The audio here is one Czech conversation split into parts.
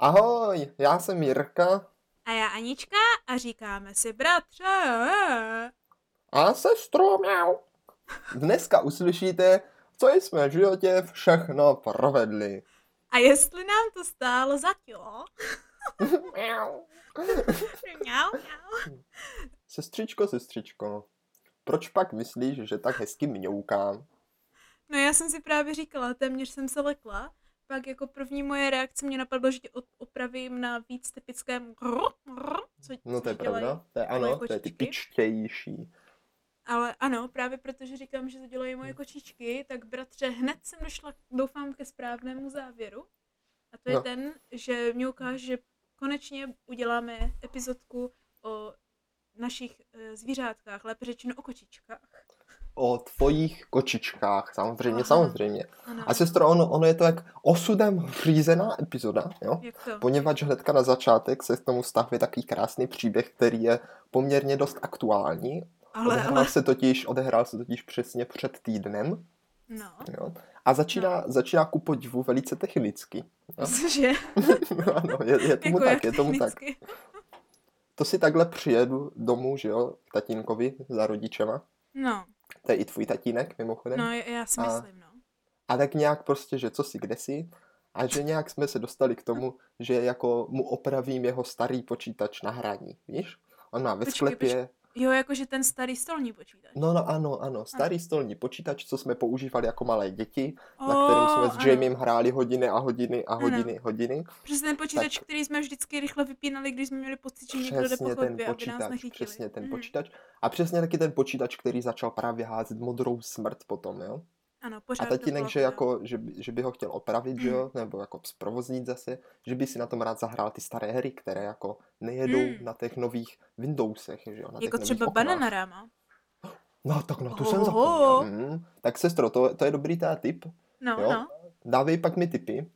Ahoj, já jsem Jirka. A já Anička a říkáme si bratře. A sestro, mňau. Dneska uslyšíte, co jsme v životě všechno provedli. A jestli nám to stálo za kilo? Mňau. Mňau, mňau. Sestřičko, sestřičko, proč pak myslíš, že tak hezky mňoukám? No já jsem si právě říkala, téměř jsem se lekla. Pak jako první moje reakce mě napadlo, že tě opravím na víc typickém co, No to je pravda, to je ano, to je typičtější. Ale ano, právě protože říkám, že to dělají moje kočičky, tak bratře, hned jsem došla, doufám, ke správnému závěru. A to je No. ten, že mě ukáže, že konečně uděláme epizodku o našich e, zvířátkách, lépe řečeno o kočičkách. O tvojich kočičkách, samozřejmě, Aha. samozřejmě. Ano. A sestro, ono, ono je to jak osudem řízená epizoda, jo? Poněvadž hnedka na začátek se k tomu stahuje takový krásný příběh, který je poměrně dost aktuální. Ale, odehrál, ale, se totiž, odehrál se totiž přesně před týdnem. no. Jo? A začíná, začíná ku podivu velice technicky. Jo? Cože? ano, je, je tomu Jako tak, je tomu tak. To si takhle přijedu domů, že jo, k tatínkovi za rodičema. No, To je i tvůj tatínek, mimochodem. no, já si A- myslím, no. A tak nějak prostě, že co si, kde si. A že nějak jsme se dostali k tomu, že jako mu opravím jeho starý počítač na hraní, víš? On má ve Počkej, sklepě, Jo, jakože ten starý stolní počítač. no, no ano, ano, starý stolní počítač, co jsme používali jako malé děti, na O, kterém jsme s ano. Jamiem hráli hodiny a hodiny a Ano. hodiny, hodiny. Přesně ten počítač, Tak- který jsme vždycky rychle vypínali, když jsme měli pocit, že někdo jde po Přesně ten chodbě, aby nás počítač, nechytili. přesně ten Mhm. počítač. A přesně taky ten počítač, který začal právě házet modrou smrt potom, jo? Ano, A pořád tatínek, dokola, že jako, že, by- že by ho chtěl opravit, že jo, nebo jako zprovoznit zase, že by si na tom rád zahrál ty staré hry, které jako nejedou Hmm. na těch nových Windowsech, že jo, na Jako třeba. Bananarama. No tak na to jsem zapomněl. Mm. Tak sestro, to, to je dobrý teda tip, No, jo. no. Dávej pak mi tipy,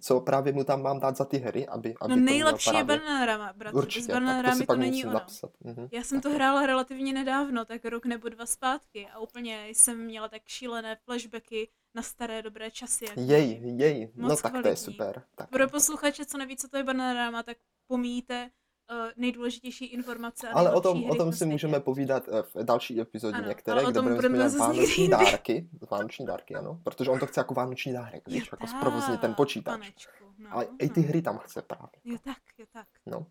co právě mu tam mám dát za ty hry, aby, aby No nejlepší je. Bananarama, bratře. Určitě, Bez tak to to, není ono. napsat. Mhm. Já jsem to hrála relativně nedávno, tak rok nebo dva zpátky a úplně jsem měla tak šílené flashbacky na staré dobré časy. jak Jej, jej, no tak to je kvalitní. super. Tak. Pro posluchače, co neví, co to je Bananarama, tak pomíjíte uh, nejdůležitější informace a Ale o tom, o tom si světě. můžeme povídat eh, v další epizodě Ano, některé, kde budeme někdy vánoční dárky. Vánoční dárky, ano. Protože on to chce jako vánoční dárek, víš, jako tak, zprovoznit ten počítač. Panečku, no, Ale i ty no. hry tam chce právě. Jo tak, jo tak. No.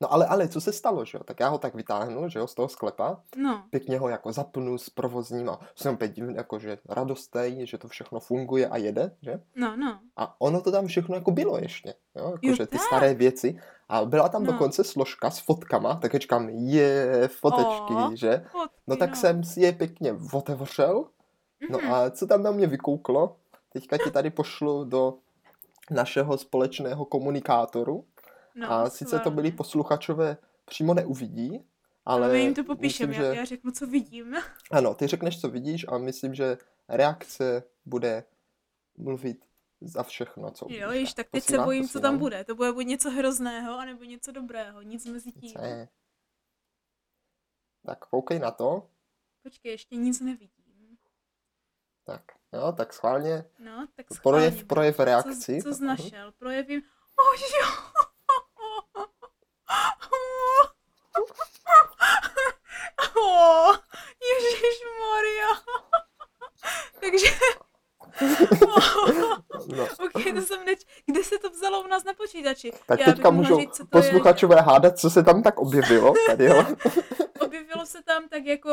No ale, ale co se stalo, že jo? Tak já ho tak vytáhnu, že jo, z toho sklepa, No, pěkně ho jako zapnu s provozním a jsem opět divný, jako že radostej, že to všechno funguje a jede, že? no, no. A ono to tam všechno jako bylo ještě, jo, Jo, jakože ty tak. staré věci. A byla tam No. dokonce složka s fotkama, tak říkám, je, fotečky, O, že? Fotky, No tak jsem si je pěkně otevřel, no Mhm. a co tam na mě vykouklo, teďka ti tady pošlu do našeho společného komunikátoru, no, a sice to byli posluchačové přímo neuvidí, Ale ale my jim to myslím, popíšeme, že... já, já řeknu, co vidím. Ano, ty řekneš, co vidíš a myslím, že reakce bude mluvit za všechno, co. Jo, již tak teď se posílám, bojím, co tam bude. To bude buď něco hrozného, anebo něco dobrého. Nic mezi tím. Je? Tak koukej na to. Počkej, ještě nic nevidím. Tak, jo, tak schválně. No, tak schválně. Projev, projev reakci. Co, co jsi Mhm. našel? Projevím... Oh, jo! Oh, Ježíš Maria. Takže... No, ok, to jsem neč... Kde se to vzalo u nás na počítači? tak Já teďka můžou říct, to je. posluchačové hádat, co se tam tak objevilo. Tady, jo. Objevilo se tam tak jako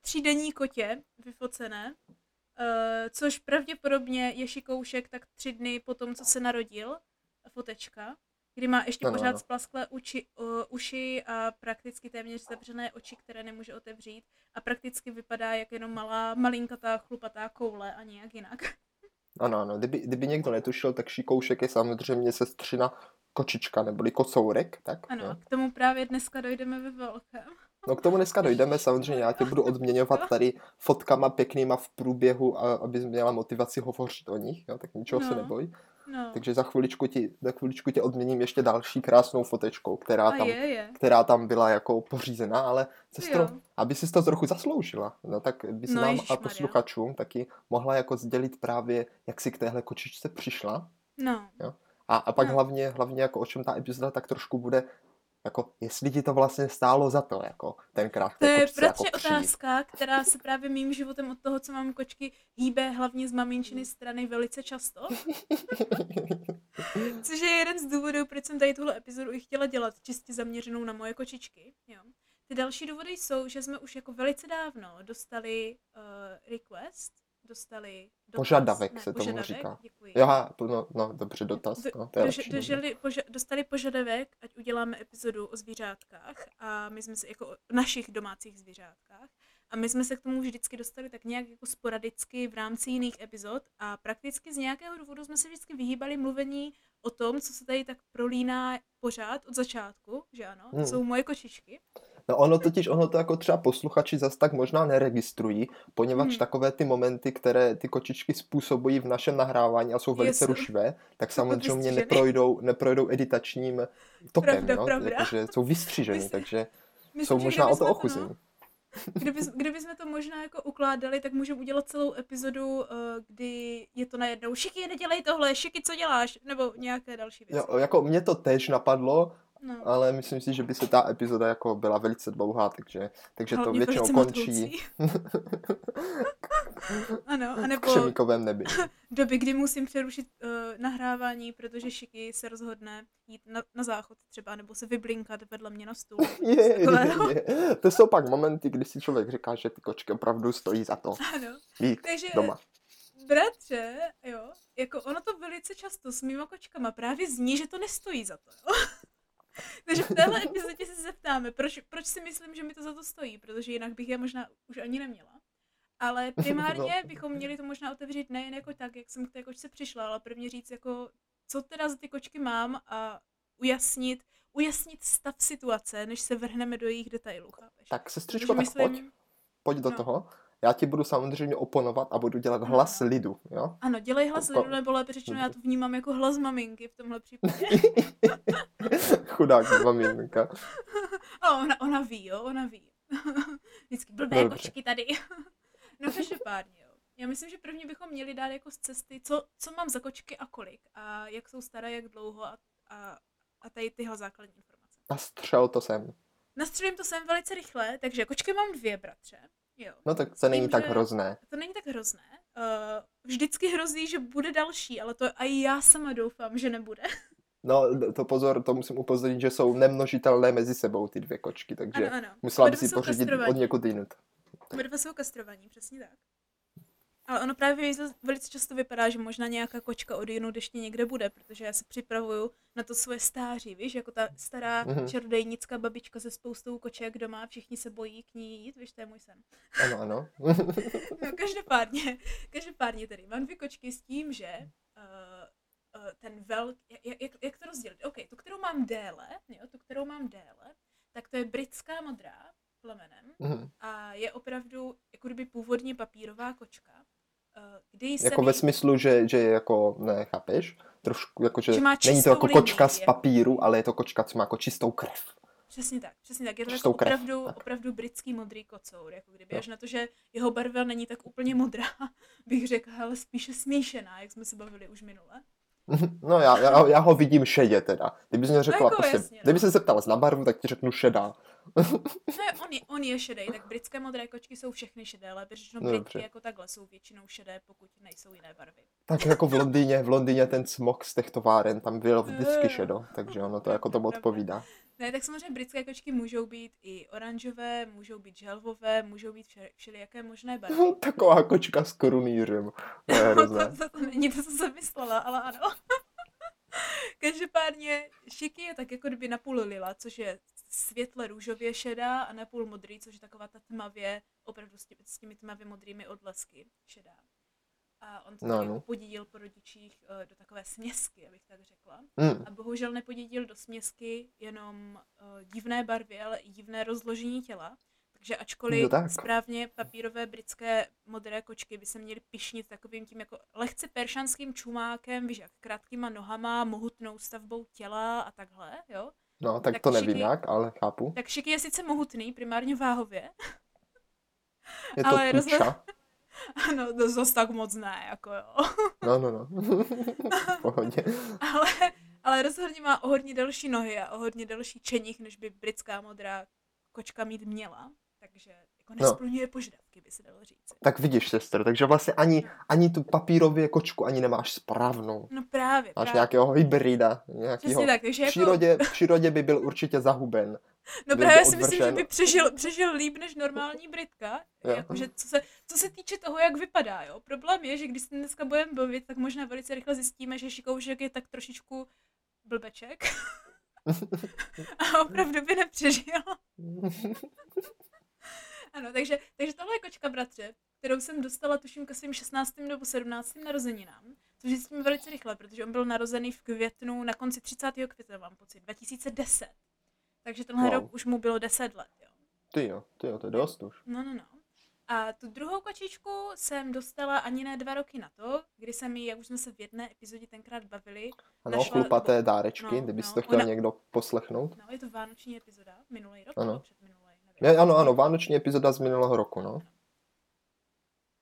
třídenní kotě vyfocené, uh, což pravděpodobně je šikoušek tak tři dny po tom, co se narodil, fotečka, kdy má ještě Ano, pořád ano. splasklé uči, uh, uši a prakticky téměř zavřené oči, které nemůže otevřít a prakticky vypadá jak jenom malá, malinkatá, chlupatá koule a nějak jinak. Ano, ano, kdyby, kdyby někdo netušil, tak šikoušek je samozřejmě sestřina kočička, neboli kocourek, tak? Ano, a k tomu právě dneska dojdeme ve velkém. No k tomu dneska dojdeme, samozřejmě já tě budu odměňovat tady fotkama pěknýma v průběhu, a, aby měla motivaci hovořit o nich, jo, tak ničeho se No. neboj. No. Takže za chviličku, ti, za chviličku tě odměním ještě další krásnou fotečkou, která a tam, je, je. která tam byla jako pořízená, ale sestro, Jo. aby si to trochu zasloužila, no tak bys No, nám a posluchačům taky mohla jako sdělit právě, jak si k téhle kočičce přišla No. A, a pak No. hlavně, hlavně jako o čem ta epizoda tak trošku bude, jako jestli ti to vlastně stálo za to, jako tenkrát To té je kočce jako přijít. otázka, která se právě mým životem od toho, co mám kočky, hýbe hlavně z maminčiny strany velice často. Což je jeden z důvodů, proč jsem tady tuhle epizodu i chtěla dělat, čistě zaměřenou na moje kočičky. Jo. Ty další důvody jsou, že jsme už jako velice dávno dostali uh, request, dostali dotaz, Požadavek ne, se tomu požadavek, říká. Děkuji. Jo, no, no, dobře, dotaz, Do- no, to je lepší. no. dožili, poža, dostali požadavek, ať uděláme epizodu o zvířátkách a my jsme se jako o našich domácích zvířátkách a my jsme se k tomu vždycky dostali tak nějak jako sporadicky v rámci jiných epizod a prakticky z nějakého důvodu jsme se vždycky vyhýbali mluvení o tom, co se tady tak prolíná pořád od začátku, že ano, to Hmm. jsou moje kočičky. No ono totiž, ono to jako třeba posluchači zas tak možná neregistrují, poněvadž Mhm. takové ty momenty, které ty kočičky způsobují v našem nahrávání a jsou velice Jsou- rušivé, tak samozřejmě neprojdou, neprojdou editačním tokem, Pravda, no? pravda. Jakože jsou vystřiženy, Myslím- takže Myslím, jsou možná o to no, ochuzení. Kdyby, kdyby jsme to možná jako ukládali, tak můžeme udělat celou epizodu, eh, kdy je to najednou Šiky, nedělej tohle, Šiky, co děláš? Nebo nějaké další věci. Jo, jako mě to tež napadlo, No. ale myslím si, že by se ta epizoda jako byla velice dlouhá, takže, takže to většinou končí ano, v anebo křemíkovém nebi. doby, kdy musím přerušit uh, nahrávání, protože Šiky se rozhodne jít na, na záchod třeba, nebo se vyblinkat vedle mě na stůl. Je, je, je. To jsou pak momenty, kdy si člověk říká, že ty kočky opravdu stojí za to Ano, být takže doma. bratře, jo, jako ono to velice často s mýma kočkama právě zní, že to nestojí za to, jo. Takže v téhle epizodě se zeptáme, proč, proč si myslím, že mi to za to stojí, protože jinak bych je možná už ani neměla. Ale primárně No. bychom měli to možná otevřít nejen jako tak, jak jsem k té kočce přišla, ale prvně říct jako, co teda za ty kočky mám a ujasnit, ujasnit stav situace, než se vrhneme do jejich detailů, chápeš? Tak sestřičko, Protože tak pojď, pojď do no. toho. Já ti budu samozřejmě oponovat a budu dělat hlas No. lidu, jo? Ano, dělej hlas Ko- lidu, nebo lépe řečeno, já to vnímám jako hlas maminky v tomhle případě. Chudák maminka. A ona, ona ví, jo, ona ví. Vždycky blbé Dobře. kočky tady. no každopádně, jo. Já myslím, že prvně bychom měli dát jako z cesty, co, co mám za kočky a kolik. A jak jsou staré, jak dlouho a, a, a tady tyhle základní informace. A střel to sem. Nastřelím to sem velice rychle, takže kočky mám dvě, bratře. Jo. No tak to není Vím, tak hrozné. To není tak hrozné. Uh, vždycky hrozí, že bude další, ale to a já sama doufám, že nebude. No to pozor, to musím upozornit, že jsou nemnožitelné mezi sebou ty dvě kočky, takže Ano, ano. musela by si pořídit od někud jinut. Oba dva jsou kastrovaní, přesně tak. Ale ono právě velice často vypadá, že možná nějaká kočka od jinut ještě někde bude, protože já se připravuju na to svoje stáří, víš, jako ta stará Mhm. čarodejnická babička se spoustou koček doma, všichni se bojí k ní jít, víš, to je můj sen. Ano, ano. No, každopádně, každopádně tedy, mám dvě kočky s tím, že uh, uh, ten velk, jak, jak, jak to rozdělit? OK, tu, kterou mám déle, jo, tu, kterou mám déle, tak to je britská modrá plemenem Mhm. a je opravdu jako kdyby původně papírová kočka, kdy jsem Jako ve smyslu, že, že je jako, ne, chápeš? Trošku, jako, že, Že má není to jako linii, kočka z jako- papíru, ale je to kočka, co má jako čistou krev. Přesně tak, přesně tak. Je to jako krev, opravdu, tak. opravdu britský modrý kocour, jako kdyby Jo. až na to, že jeho barva není tak úplně modrá, bych řekla, ale spíše smíšená, jak jsme se bavili už minule. No já, já, já ho vidím šedě teda. Kdybys mě řekla, jako prostě, jasně, no. kdyby se zeptala na barvu, tak ti řeknu šedá. Ne, on je, on je šedý, tak britské modré kočky jsou všechny šedé, ale řečeno No, Britky jako takhle jsou většinou šedé, pokud nejsou jiné barvy. Tak jako v Londýně, v Londýně ten smog z těch továren tam byl vždycky šedo, takže ono to jako tomu odpovídá. Ne, tak samozřejmě britské kočky můžou být i oranžové, můžou být želvové, můžou být vše, všelijaké možné barvy. Taková kočka s korunýřem. To je hrozné. to, to, to není to, co jsem myslela, ale ano. Každopádně šiky je tak jako kdyby napůl lila, což je světle růžově šedá a napůl modrý, což je taková ta tmavě, opravdu s, tě, s těmi tmavě modrými odlesky šedá. A on to No, no, no. podědil po rodičích eh, do takové směsky, abych tak řekla. Hmm. A bohužel nepodědil do směsky jenom uh, divné barvy, ale i divné rozložení těla. Takže ačkoliv Jo, tak. správně papírové britské modré kočky by se měly pišnit takovým tím jako lehce peršanským čumákem, víš jak, krátkýma nohama, mohutnou stavbou těla a takhle, jo. No, tak Tak to nevím šiky- jak, ale chápu. Tak Šiky je sice mohutný, primárně váhově, Je to ale rozhod-. Ano, to zase tak moc ne, jako jo. No, no, no. v pohodě. ale, ale rozhodně má o hodně delší nohy a o hodně delší čeních, než by britská modrá kočka mít měla. Takže jako No. nesplňuje požadavky, by se dalo říct. Tak vidíš, sestr, takže vlastně ani, ani tu papírově kočku ani nemáš správnou. No právě, Máš právě. nějakého hybrida, nějakého... Přesně tak, takže V jako, přírodě, v přírodě by byl určitě zahuben. no byl právě si myslím, že by přežil, přežil líp než normální Britka. Jo. Jakože co se, co se týče toho, jak vypadá, jo. Problém je, že když se dneska budeme bavit, tak možná velice rychle zjistíme, že Šikoušek je tak trošičku blbeček. a opravdu by nepřežil. Ano, takže, takže tohle je kočka bratře, kterou jsem dostala tuším ke svým 16. nebo 17. narozeninám, což zjistíme velice rychle, protože on byl narozený v květnu, na konci 30. května mám pocit, 2010. Takže tenhle Wow. rok už mu bylo 10 let, jo. Ty jo, ty jo, to je dost už. No, no, no. A tu druhou kočičku jsem dostala ani ne dva roky na to, kdy jsem ji, jak už jsme se v jedné epizodě tenkrát bavili, Ano, Našla- chlupaté dárečky, no, kdyby no, to chtěl ona- někdo poslechnout. no je to vánoční epizoda, minulý rok, Ano. nebo předminulý, nevím. Ne, ano, ano, vánoční epizoda z minulého roku, no.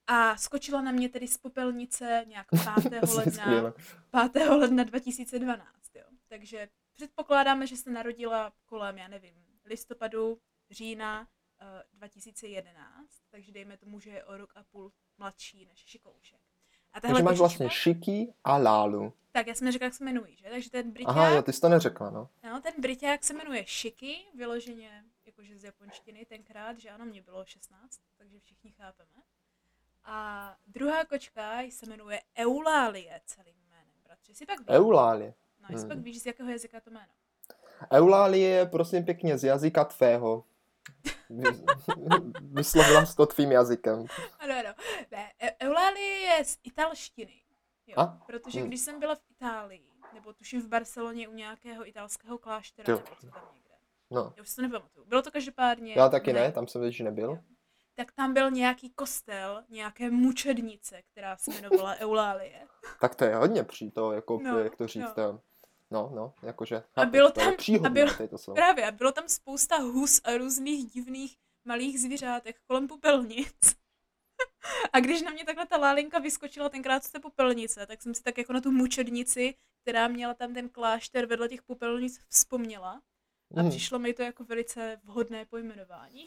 A skočila na mě tedy z popelnice nějak 5. Asi ledna, skvěle. 5. ledna 2012, jo. Takže předpokládáme, že se narodila kolem, já nevím, listopadu, října eh, 2011, takže dejme tomu, že je o rok a půl mladší než Šikoušek. A tahle Takže máš kočička- vlastně Šiki a Lálu. Tak, já jsem neřekla, jak se jmenují, že? Takže ten Briťák, Aha, jo, ty jsi to neřekla, no. no, ten Briťák se jmenuje Shiki, vyloženě jakože z japonštiny tenkrát, že ano, mě bylo 16, takže všichni chápeme. A druhá kočka se jmenuje Eulálie celým jménem, bratře. Si pak víš, Eulálie. no, jestli pak Hmm. víš, z jakého jazyka to jméno. Eulálie je prosím pěkně z jazyka tvého. Vy- Vyslovila jsi to tvým jazykem. Ano, ano. Ne, E- Eulálie je z italštiny. Jo, A? protože Hmm. když jsem byla v Itálii, nebo tuším v Barceloně u nějakého italského kláštera, Jo. nebo co tam někde. No, Já už si to nepamatuju. Bylo to každopádně... já taky ne, ne, tam jsem ještě nebyl. tak tam byl nějaký kostel, nějaké mučednice, která se jmenovala Eulálie. Tak to je hodně při to, jako, No, jak to říct, no. no, no, jakože, A bylo to tam- a příhodné, bylo- to je to slovo. Právě, a bylo tam spousta hus a různých divných malých zvířátek kolem popelnic. A když na mě takhle ta lálinka vyskočila tenkrát z té popelnice, tak jsem si tak jako na tu mučednici, která měla tam ten klášter vedle těch popelnic, vzpomněla. A Mhm. přišlo mi to jako velice vhodné pojmenování.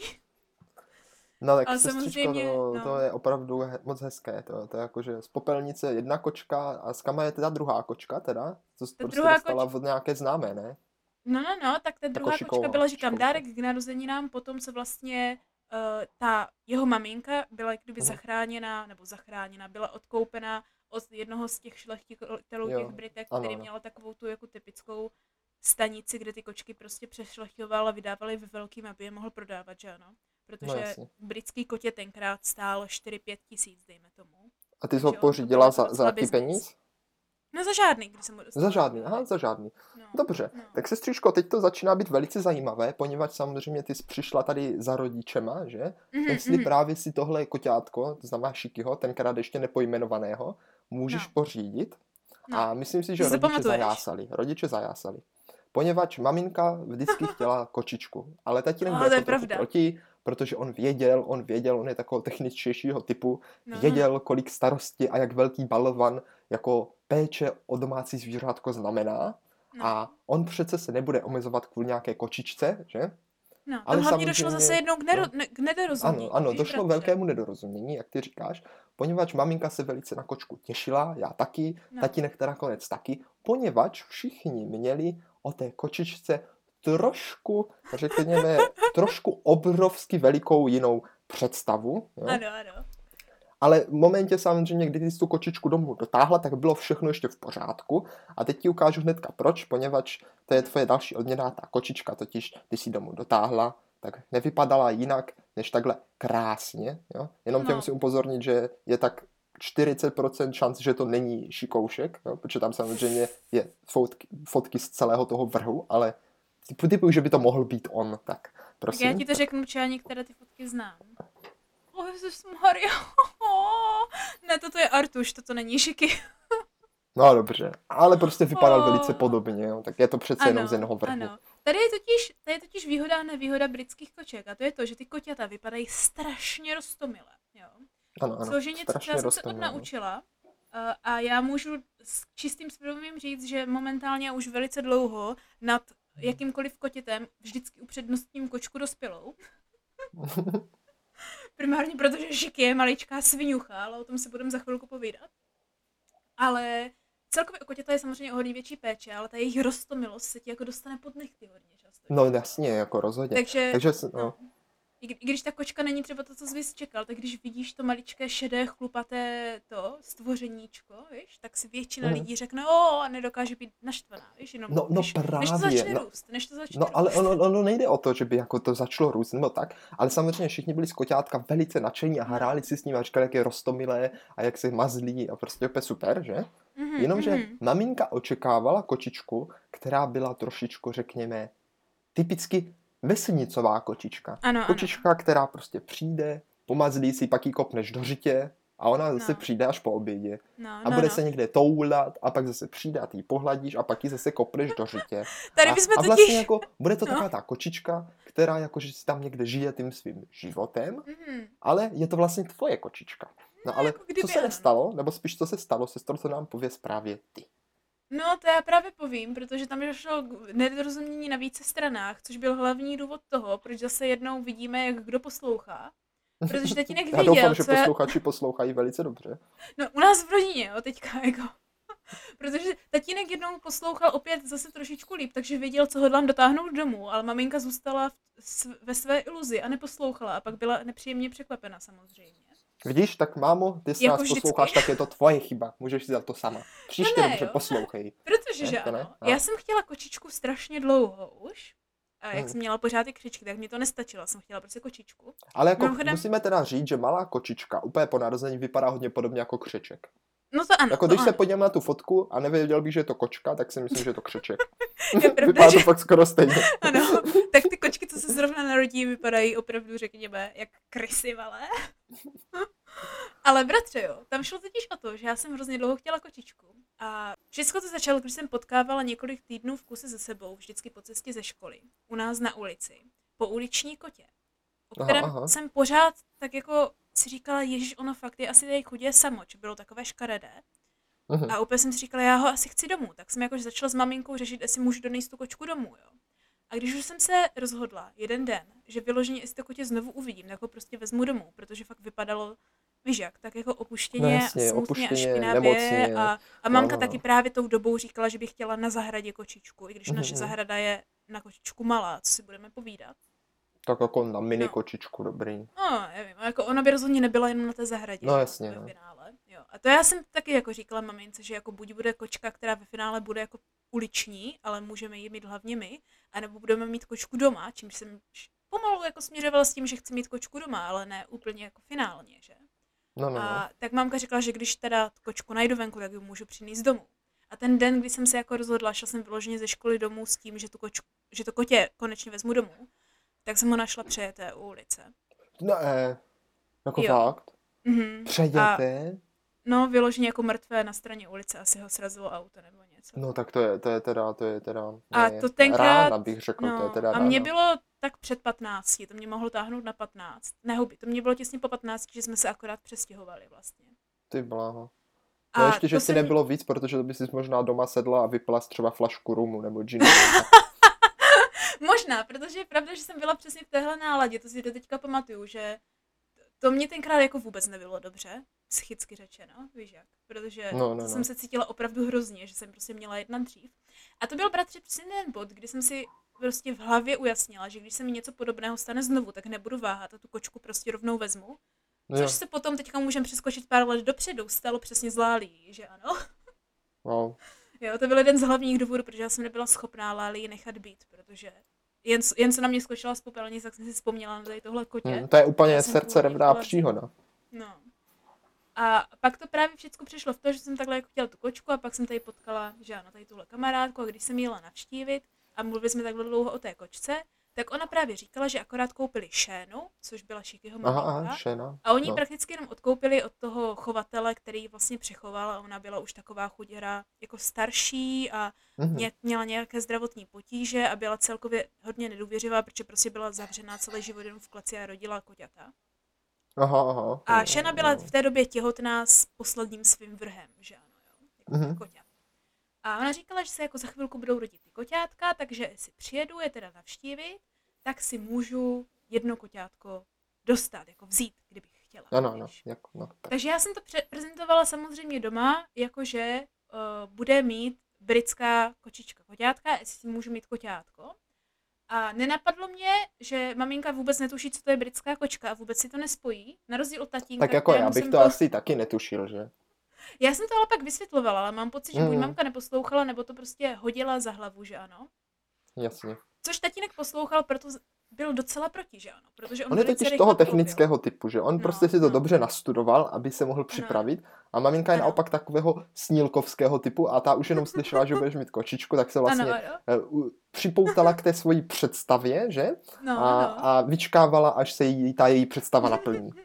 No tak Ale sestřičko, samozřejmě, to, no. to je opravdu he, moc hezké, to, to je jako, že z popelnice jedna kočka a z kama je teda druhá kočka teda, to jsi Ta prostě dostala od nějaké známé, ne? No, no, no, tak ta druhá šiková, kočka byla, říkám, šiková. dárek k narozeninám, potom se vlastně uh, ta jeho maminka byla jak kdyby Mhm. zachráněna, nebo zachráněna, byla odkoupena od jednoho z těch šlechtitelů těch Britek, ano, který měla takovou tu jako typickou stanici, kde ty kočky prostě přešlechťoval a vydávali ve velkým, aby je mohl prodávat, že ano? Protože jasně. britský kotě tenkrát stál 4-5 tisíc, dejme tomu. A ty jsi ho pořídila za, za jaký peníz? No za žádný, když jsem ho dostala. Za žádný, aha, za žádný. No, Dobře, no. tak sestřičko, teď to začíná být velice zajímavé, poněvadž samozřejmě ty jsi přišla tady za rodičema, že? Mhm, Jestli mhm. právě si tohle koťátko, to znamená Šikyho, tenkrát ještě nepojmenovaného, můžeš No. pořídit. No. A myslím si, že rodiče zajásali. Rodiče zajásali. Poněvadž maminka vždycky chtěla kočičku, ale tatínek No, byl to je trochu pravda. proti, protože on věděl, on věděl, on je takového techničtějšího typu, No, no, věděl, kolik starosti a jak velký balvan jako péče o domácí zvířátko znamená. no. A on přece se nebude omezovat kvůli nějaké kočičce, že? No, Ale ale hlavně došlo zase jednou k, nero, no. k nedorozumění. Ano, ano, došlo k velkému nedorozumění, jak ty říkáš, poněvadž maminka se velice na kočku těšila, já taky, No. tatínek teda nakonec taky, poněvadž všichni měli o té kočičce trošku, řekněme, trošku obrovsky velikou jinou představu. Jo? Ano, ano. Ale v momentě samozřejmě, kdy jsi tu kočičku domů dotáhla, tak bylo všechno ještě v pořádku. A teď ti ukážu hnedka proč, poněvadž to je tvoje další odměna, ta kočička totiž, když si domů dotáhla, tak nevypadala jinak, než takhle krásně. Jo? Jenom tě No. musím upozornit, že je tak 40% šance, že to není šikoušek, jo? protože tam samozřejmě je fotky, fotky z celého toho vrhu, ale typu, že by to mohl být on, tak Tak prosím. já ti to řeknu, protože já některé ty fotky znám. O, Jezus Maria. Ne, toto je Artuš, toto není Šiky. No dobře, ale prostě vypadal Oh. velice podobně, jo? tak je to přece jenom z jednoho vrhu. ano. Tady je, totiž, tady je totiž výhoda a nevýhoda britských koček a to je to, že ty koťata vypadají strašně roztomile. Jo? Ano, ano. Což je něco, co já jsem se rostomilé, no. odnaučila. A- já můžu s čistým svědomím říct, že momentálně už velice dlouho nad jakýmkoliv kotětem vždycky upřednostním kočku dospělou. Primárně protože Šik je maličká sviňucha, ale o tom si budeme za chvilku povídat. Ale celkově o kotěta je samozřejmě o hodně větší péče, ale ta jejich rostomilost se ti jako dostane pod nechty hodně často. No jasně, jako rozhodně. Takže, Takže, no. no. I, kdy- I když ta kočka není třeba to, co jsi čekal, tak když vidíš to maličké šedé chlupaté to stvořeníčko, víš, tak si většina Mhm. lidí řekne, o, a nedokáže být naštvaná, víš, jenom No- no než, než to právě, začne no. růst, než to začne No ale růst. ono, ono nejde o to, že by jako to začalo růst nebo tak, ale samozřejmě všichni byli z koťátka velice nadšení a hráli si s ním a říkali, jak je rostomilé a jak se mazlí a prostě úplně super, že? Mhm, Jenomže mhm. maminka očekávala kočičku, která byla trošičku, řekněme, typicky vesnicová kočička. Ano, ano. Kočička, která prostě přijde, pomazlí si, pak jí kopneš do řitě a ona zase No. přijde až po obědě. No, A no, bude no. se někde toulat a pak zase přijde a ty ji pohladíš a pak ji zase kopneš do řitě. Tady a, bychom a totiž... vlastně jako, bude to No. taková ta kočička, která jakože si tam někde žije tím svým životem, Mhm. ale je to vlastně tvoje kočička. No ale jako co se ano. nestalo, nebo spíš co se stalo, sestro, co nám pověz právě ty. No, to já právě povím, protože tam došlo k nedorozumění na více stranách, což byl hlavní důvod toho, proč zase jednou vidíme, jak kdo poslouchá. Protože tatínek Já viděl, doufám, že co já... posluchači poslouchají velice dobře. No, u nás v rodině, jo, teďka, jako. Protože tatínek jednou poslouchal opět zase trošičku líp, takže věděl, co hodlám dotáhnout domů, ale maminka zůstala v, s, ve své iluzi a neposlouchala a pak byla nepříjemně překvapena samozřejmě. Vidíš, tak mámo, ty se Jako nás vždycky. posloucháš, tak je to tvoje chyba. Můžeš si za to sama. Příště ne, dobře jo. poslouchej. Protože, Ne, že to ne? ano. A. Já jsem chtěla kočičku strašně dlouho už. A jak Hmm. jsem měla pořád ty křičky, tak mi to nestačilo. Jsem chtěla prostě kočičku. Ale jako Mimochodem- musíme teda říct, že malá kočička úplně po narození vypadá hodně podobně jako křeček. No to ano, Jako to když se ano. podívám na tu fotku a nevěděl bych, že je to kočka, tak si myslím, že je to křeček. Je pravda, Vypadá to že- fakt skoro stejně. Ano, tak ty kočky, co se zrovna narodí, vypadají opravdu, řekněme, jak krysy malé. Ale bratře, jo, tam šlo totiž o to, že já jsem hrozně dlouho chtěla kočičku. A všechno to začalo, když jsem potkávala několik týdnů v kuse ze sebou, vždycky po cestě ze školy, u nás na ulici, po uliční kotě, o Aha, kterém aha. jsem pořád tak jako si říkala, ježiš, ono fakt je asi tady chudě samoč, bylo takové škaredé. Mhm. A úplně jsem si říkala, já ho asi chci domů. Tak jsem jakož začala s maminkou řešit, jestli můžu donést tu kočku domů, jo. A když už jsem se rozhodla jeden den, že vyloženě, jestli to kotě znovu uvidím, tak ho prostě vezmu domů, protože fakt vypadalo, víš jak, tak jako opuštěně, No jasně, smutně opuštěně, a špinavě. nemocně. A, a mamka No, no, taky právě tou dobou říkala, že by chtěla na zahradě kočičku, i když Mhm, naše mhm. zahrada je na kočičku malá, co si budeme povídat. Tak jako na mini No. kočičku, dobrý. No, nevím, jako ona by rozhodně nebyla jenom na té zahradě. No, jasně, no. finále, jo. A to já jsem taky jako říkala mamince, že jako buď bude kočka, která ve finále bude jako uliční, ale můžeme ji mít hlavně my, anebo budeme mít kočku doma, čímž jsem pomalu jako směřovala s tím, že chci mít kočku doma, ale ne úplně jako finálně, že? No, no, no. A tak mamka řekla, že když teda kočku najdu venku, tak ji můžu přinést domů. A ten den, kdy jsem se jako rozhodla, šla jsem vyloženě ze školy domů s tím, že, tu kočku, že to kotě konečně vezmu domů, tak jsem ho našla přejeté u ulice. No, eh, jako Jo. fakt. Mhm. A, Přejete? no, vyloženě jako mrtvé na straně ulice, asi ho srazilo auto nebo něco. No tak to je, to je teda, to je teda, A ne, to tenkrát- rána bych řekl, to je no, teda a rána. mě bylo tak před 15, to mě mohlo táhnout na 15. Ne, huby, to mě bylo těsně po 15, že jsme se akorát přestěhovali vlastně. Ty bláho. A No ještě, že si jsem- nebylo víc, protože to by si možná doma sedla a vypila třeba flašku rumu nebo gin. Možná, protože je pravda, že jsem byla přesně v téhle náladě, to si do teďka pamatuju, že to mě tenkrát jako vůbec nebylo dobře, psychicky řečeno, víš jak, protože No, no, no. jsem se cítila opravdu hrozně, že jsem prostě měla jednat dřív. A to byl bratře přesně ten bod, kdy jsem si prostě v hlavě ujasnila, že když se mi něco podobného stane znovu, tak nebudu váhat a tu kočku prostě rovnou vezmu. No jo, Což se potom teďka můžeme přeskočit pár let dopředu, stalo přesně z Lálí, že ano? no. Jo, to byl jeden z hlavních důvodů, protože já jsem nebyla schopná Lálí nechat být, protože jen, jen co na mě skočila z popelnice, tak jsem si vzpomněla na tady tohle kotě. Hm, to je úplně srdce původně revná chtěla- příhoda. No. A pak to právě všechno přišlo v to, že jsem takhle jako chtěla tu kočku a pak jsem tady potkala, že ano, tady tuhle kamarádku a když jsem jela navštívit a mluvili jsme takhle dlouho o té kočce, tak ona právě říkala, že akorát koupili šénu, což byla Šikyho maminka. aha. A oni no. no. prakticky jenom odkoupili od toho chovatele, který ji vlastně přechoval a ona byla už taková chuděra jako starší a Mhm. ně, měla nějaké zdravotní potíže a byla celkově hodně nedůvěřivá, protože prostě byla zavřená celý život jenom v kleci a rodila koťata. Aha, aha. A Šena byla jo. v té době těhotná s posledním svým vrhem, že ano, jo, jako Mhm. koťat. A ona říkala, že se jako za chvilku budou rodit koťátka, takže si přijedu je teda navštívit, tak si můžu jedno koťátko dostat, jako vzít, kdybych chtěla. Ano, ano. Jako, no, tak. Takže já jsem to pře- prezentovala samozřejmě doma, jakože uh, bude mít britská kočička koťátka, jestli si můžu mít koťátko. A nenapadlo mě, že maminka vůbec netuší, co to je britská kočka a vůbec si to nespojí, na rozdíl od tatínka. tak jako já bych jsem to asi taky netušil, že? Já jsem to ale pak vysvětlovala, ale mám pocit, že buď Mm. mamka neposlouchala, nebo to prostě hodila za hlavu, že ano. Jasně. Což tatínek poslouchal, proto byl docela proti, že ano. Protože on, On je totiž toho technického typu, že on No, prostě si to no. dobře nastudoval, aby se mohl připravit a maminka je Ano. naopak takového snílkovského typu a ta už jenom slyšela, že budeš mít kočičku, tak se vlastně Ano, ano. eh, připoutala k té svojí představě, že? No, A, no. a vyčkávala, až se jí ta její představa naplní.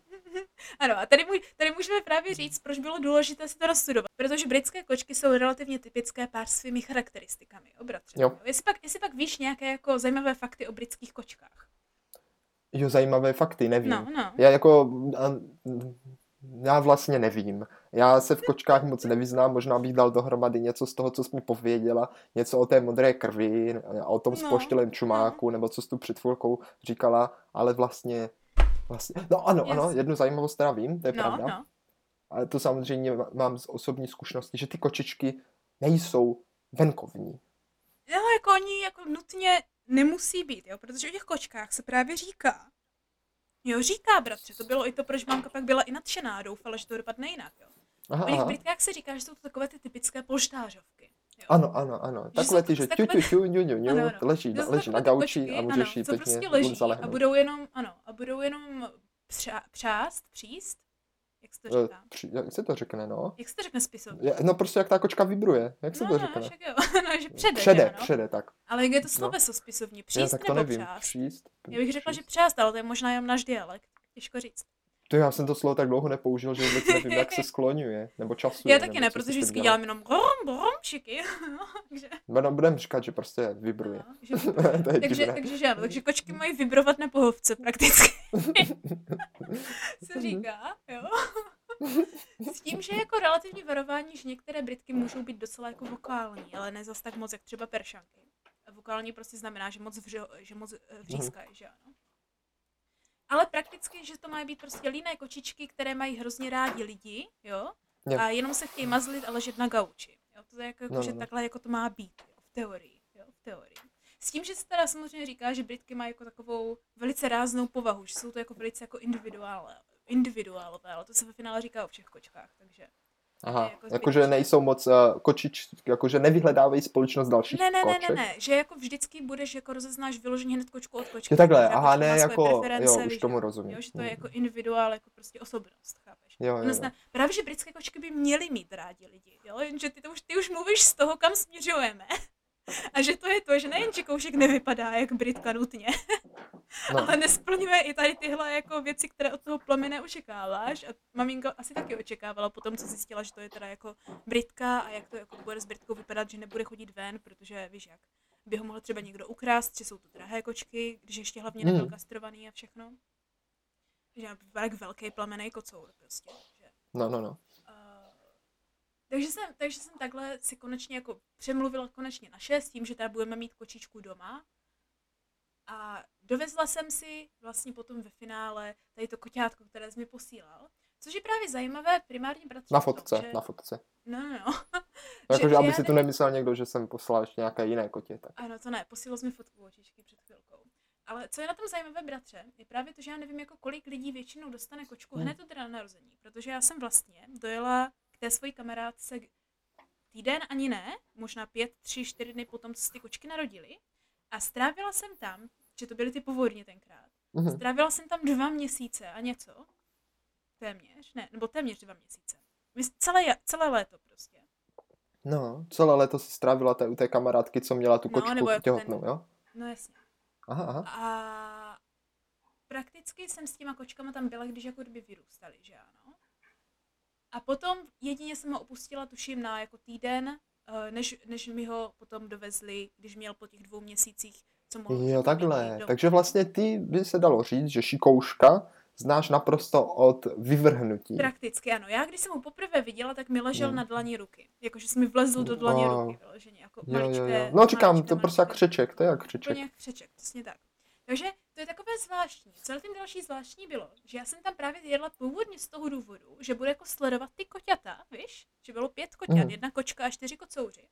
Ano, a tady, můj, tady můžeme právě říct, proč bylo důležité si to nastudovat. Protože britské kočky jsou relativně typické pár svými charakteristikami. Jo, bratře. Jo. Jestli, pak, jestli pak víš nějaké jako zajímavé fakty o britských kočkách. Jo, zajímavé fakty, nevím. No, no. Já jako, já vlastně nevím. Já se v kočkách moc nevyznám, možná bych dal dohromady něco z toho, co jsi mi pověděla, něco o té modré krvi o tom No, spoštělém čumáku, nebo co jsi tu před chvilkou říkala, ale vlastně, vlastně, no ano, ano, Yes. jednu zajímavost teda vím, to je No, pravda, no. ale to samozřejmě mám z osobní zkušenosti, že ty kočičky nejsou venkovní. No, jako oni jako nutně nemusí být, jo, protože o těch kočkách se právě říká. Jo, říká, bratře, to bylo i to, proč mamka pak byla i nadšená doufala, že to dopadne jinak, jo. Aha, O těch britkách se říká, že jsou to takové ty typické polštářovky. Jo. Ano, ano, ano. Že Takové ty, že takové- ťu, ťu, ťu, ňu, ňu, ňu, leží, jsou leží na gauči a můžeš jí pěkně prostě leží a budou jenom, ano, a budou jenom přá, přást, příst, jak se to Eh, říká? při- Jak se to řekne, no? Jak se to řekne spisovně? No prostě jak ta kočka vibruje, jak se no, to no, řekne? však jo, no, že přede, Přede, že ano? přede, tak. Ale jak je to No. sloveso spisovně? Já Příst tak to nebo nevím, přást? příst. Já bych řekla, že přást, ale to je možná jenom náš dialekt. Těžko říct. To já jsem to slovo tak dlouho nepoužil, že vůbec nevím, jak se skloňuje, nebo časuje. Já taky nebo ne, protože vždycky dělá. dělám jenom brom, bromčiky. takže, No, budeme říkat, že prostě vibruje. no, že, to je takže, divné. takže, že ano, takže kočky mají vibrovat na pohovce prakticky. se říká, jo. S tím, že je jako relativní varování, že některé Britky můžou být docela jako vokální, ale ne zas tak moc, jak třeba peršanky. Vokální prostě znamená, že moc, vřo, že moc eh, vřískají, že ano. Ale prakticky, že to mají být prostě líné kočičky, které mají hrozně rádi lidi, jo? Jo. A jenom se chtějí mazlit a ležet na gauči. Jo? To je jako, No, že no, no. takhle jako to má být, jo? v teorii. Jo? V teorii. S tím, že se teda samozřejmě říká, že Britky mají jako takovou velice ráznou povahu, že jsou to jako velice jako individuálové, individuálové, ale to se ve finále říká o všech kočkách, takže. Aha, jako jakože nejsou moc uh, kočič, jakože nevyhledávají společnost dalších Ne, ne, ne, koček. ne, ne, že jako vždycky budeš, jako rozeznáš vyloženě hned kočku od kočky. Jo, takhle, aha, ne, jako, jo, už víš, tomu rozumím. Jo, že to je Mm. jako individuál, jako prostě osobnost, chápeš? Jo, jo, jo. právě, že britské kočky by měly mít rádi lidi, jo? jenže ty, to už, ty už mluvíš z toho, kam směřujeme. A že to je to, že nejen, že koušek nevypadá jak Britka nutně, No. ale nesplňuje i tady tyhle jako věci, které od toho plamene očekáváš. A maminka asi taky očekávala potom, co zjistila, že to je teda jako Britka a jak to jako bude s Britkou vypadat, že nebude chodit ven, protože víš jak, by ho mohl třeba někdo ukrást, že jsou to drahé kočky, když ještě hlavně nebyl Hmm. kastrovaný a všechno. Že vypadá jak velký plamený kocour prostě. Že. no, no, no. Takže jsem, takže jsem takhle si konečně jako přemluvila konečně naše s tím, že teda budeme mít kočičku doma. A dovezla jsem si vlastně potom ve finále tady to koťátko, které jsi mi posílal. Což je právě zajímavé primárně bratře. Na v tom, fotce, že... na fotce. No, no, no. Jakože, že aby si tu nevím- nemyslel někdo, že jsem poslal ještě nějaké jiné kotě. Tak. Ano, to ne, posílal jsi mi fotku očičky před chvilkou. Ale co je na tom zajímavé, bratře, je právě to, že já nevím, jako kolik lidí většinou dostane kočku Hmm. hned od na narození. Protože já jsem vlastně dojela té své kamarádce týden ani ne, možná pět, tři, čtyři dny potom, co se ty kočky narodily. A strávila jsem tam, že to byly ty povodně tenkrát, Mhm. strávila jsem tam dva měsíce a něco. Téměř, ne, nebo téměř dva měsíce. Celé, celé léto prostě. No, celé léto si strávila té, u té kamarádky, co měla tu No, kočku nebo jako těhotnou, ten- jo? No jasně. Aha, aha. A prakticky jsem s těma kočkama tam byla, když jako kdyby vyrůstaly, že ano. A potom jedině jsem ho opustila, tuším, na jako týden, eh, než, než mi ho potom dovezli, když měl po těch dvou měsících, co mohl Jo, takhle. domů. Takže vlastně ty by se dalo říct, že šikouška znáš naprosto od vyvrhnutí. Prakticky ano. Já když jsem ho poprvé viděla, tak mi ležel Hmm. na dlaní ruky. Jakože jsem mi vlezl do dlaně Wow. ruky vyloženě. Jako Jo, jo, maličké, jo. No říkám, maličké, to prostě jak maličké. křeček, to je jak křeček. Úplně jak křeček, přesně tak. Takže to je takové zvláštní. Celé tím další zvláštní bylo, že já jsem tam právě jedla původně z toho důvodu, že bude jako sledovat ty koťata, víš? Že bylo pět koťat, Mhm. jedna kočka a čtyři kocouři.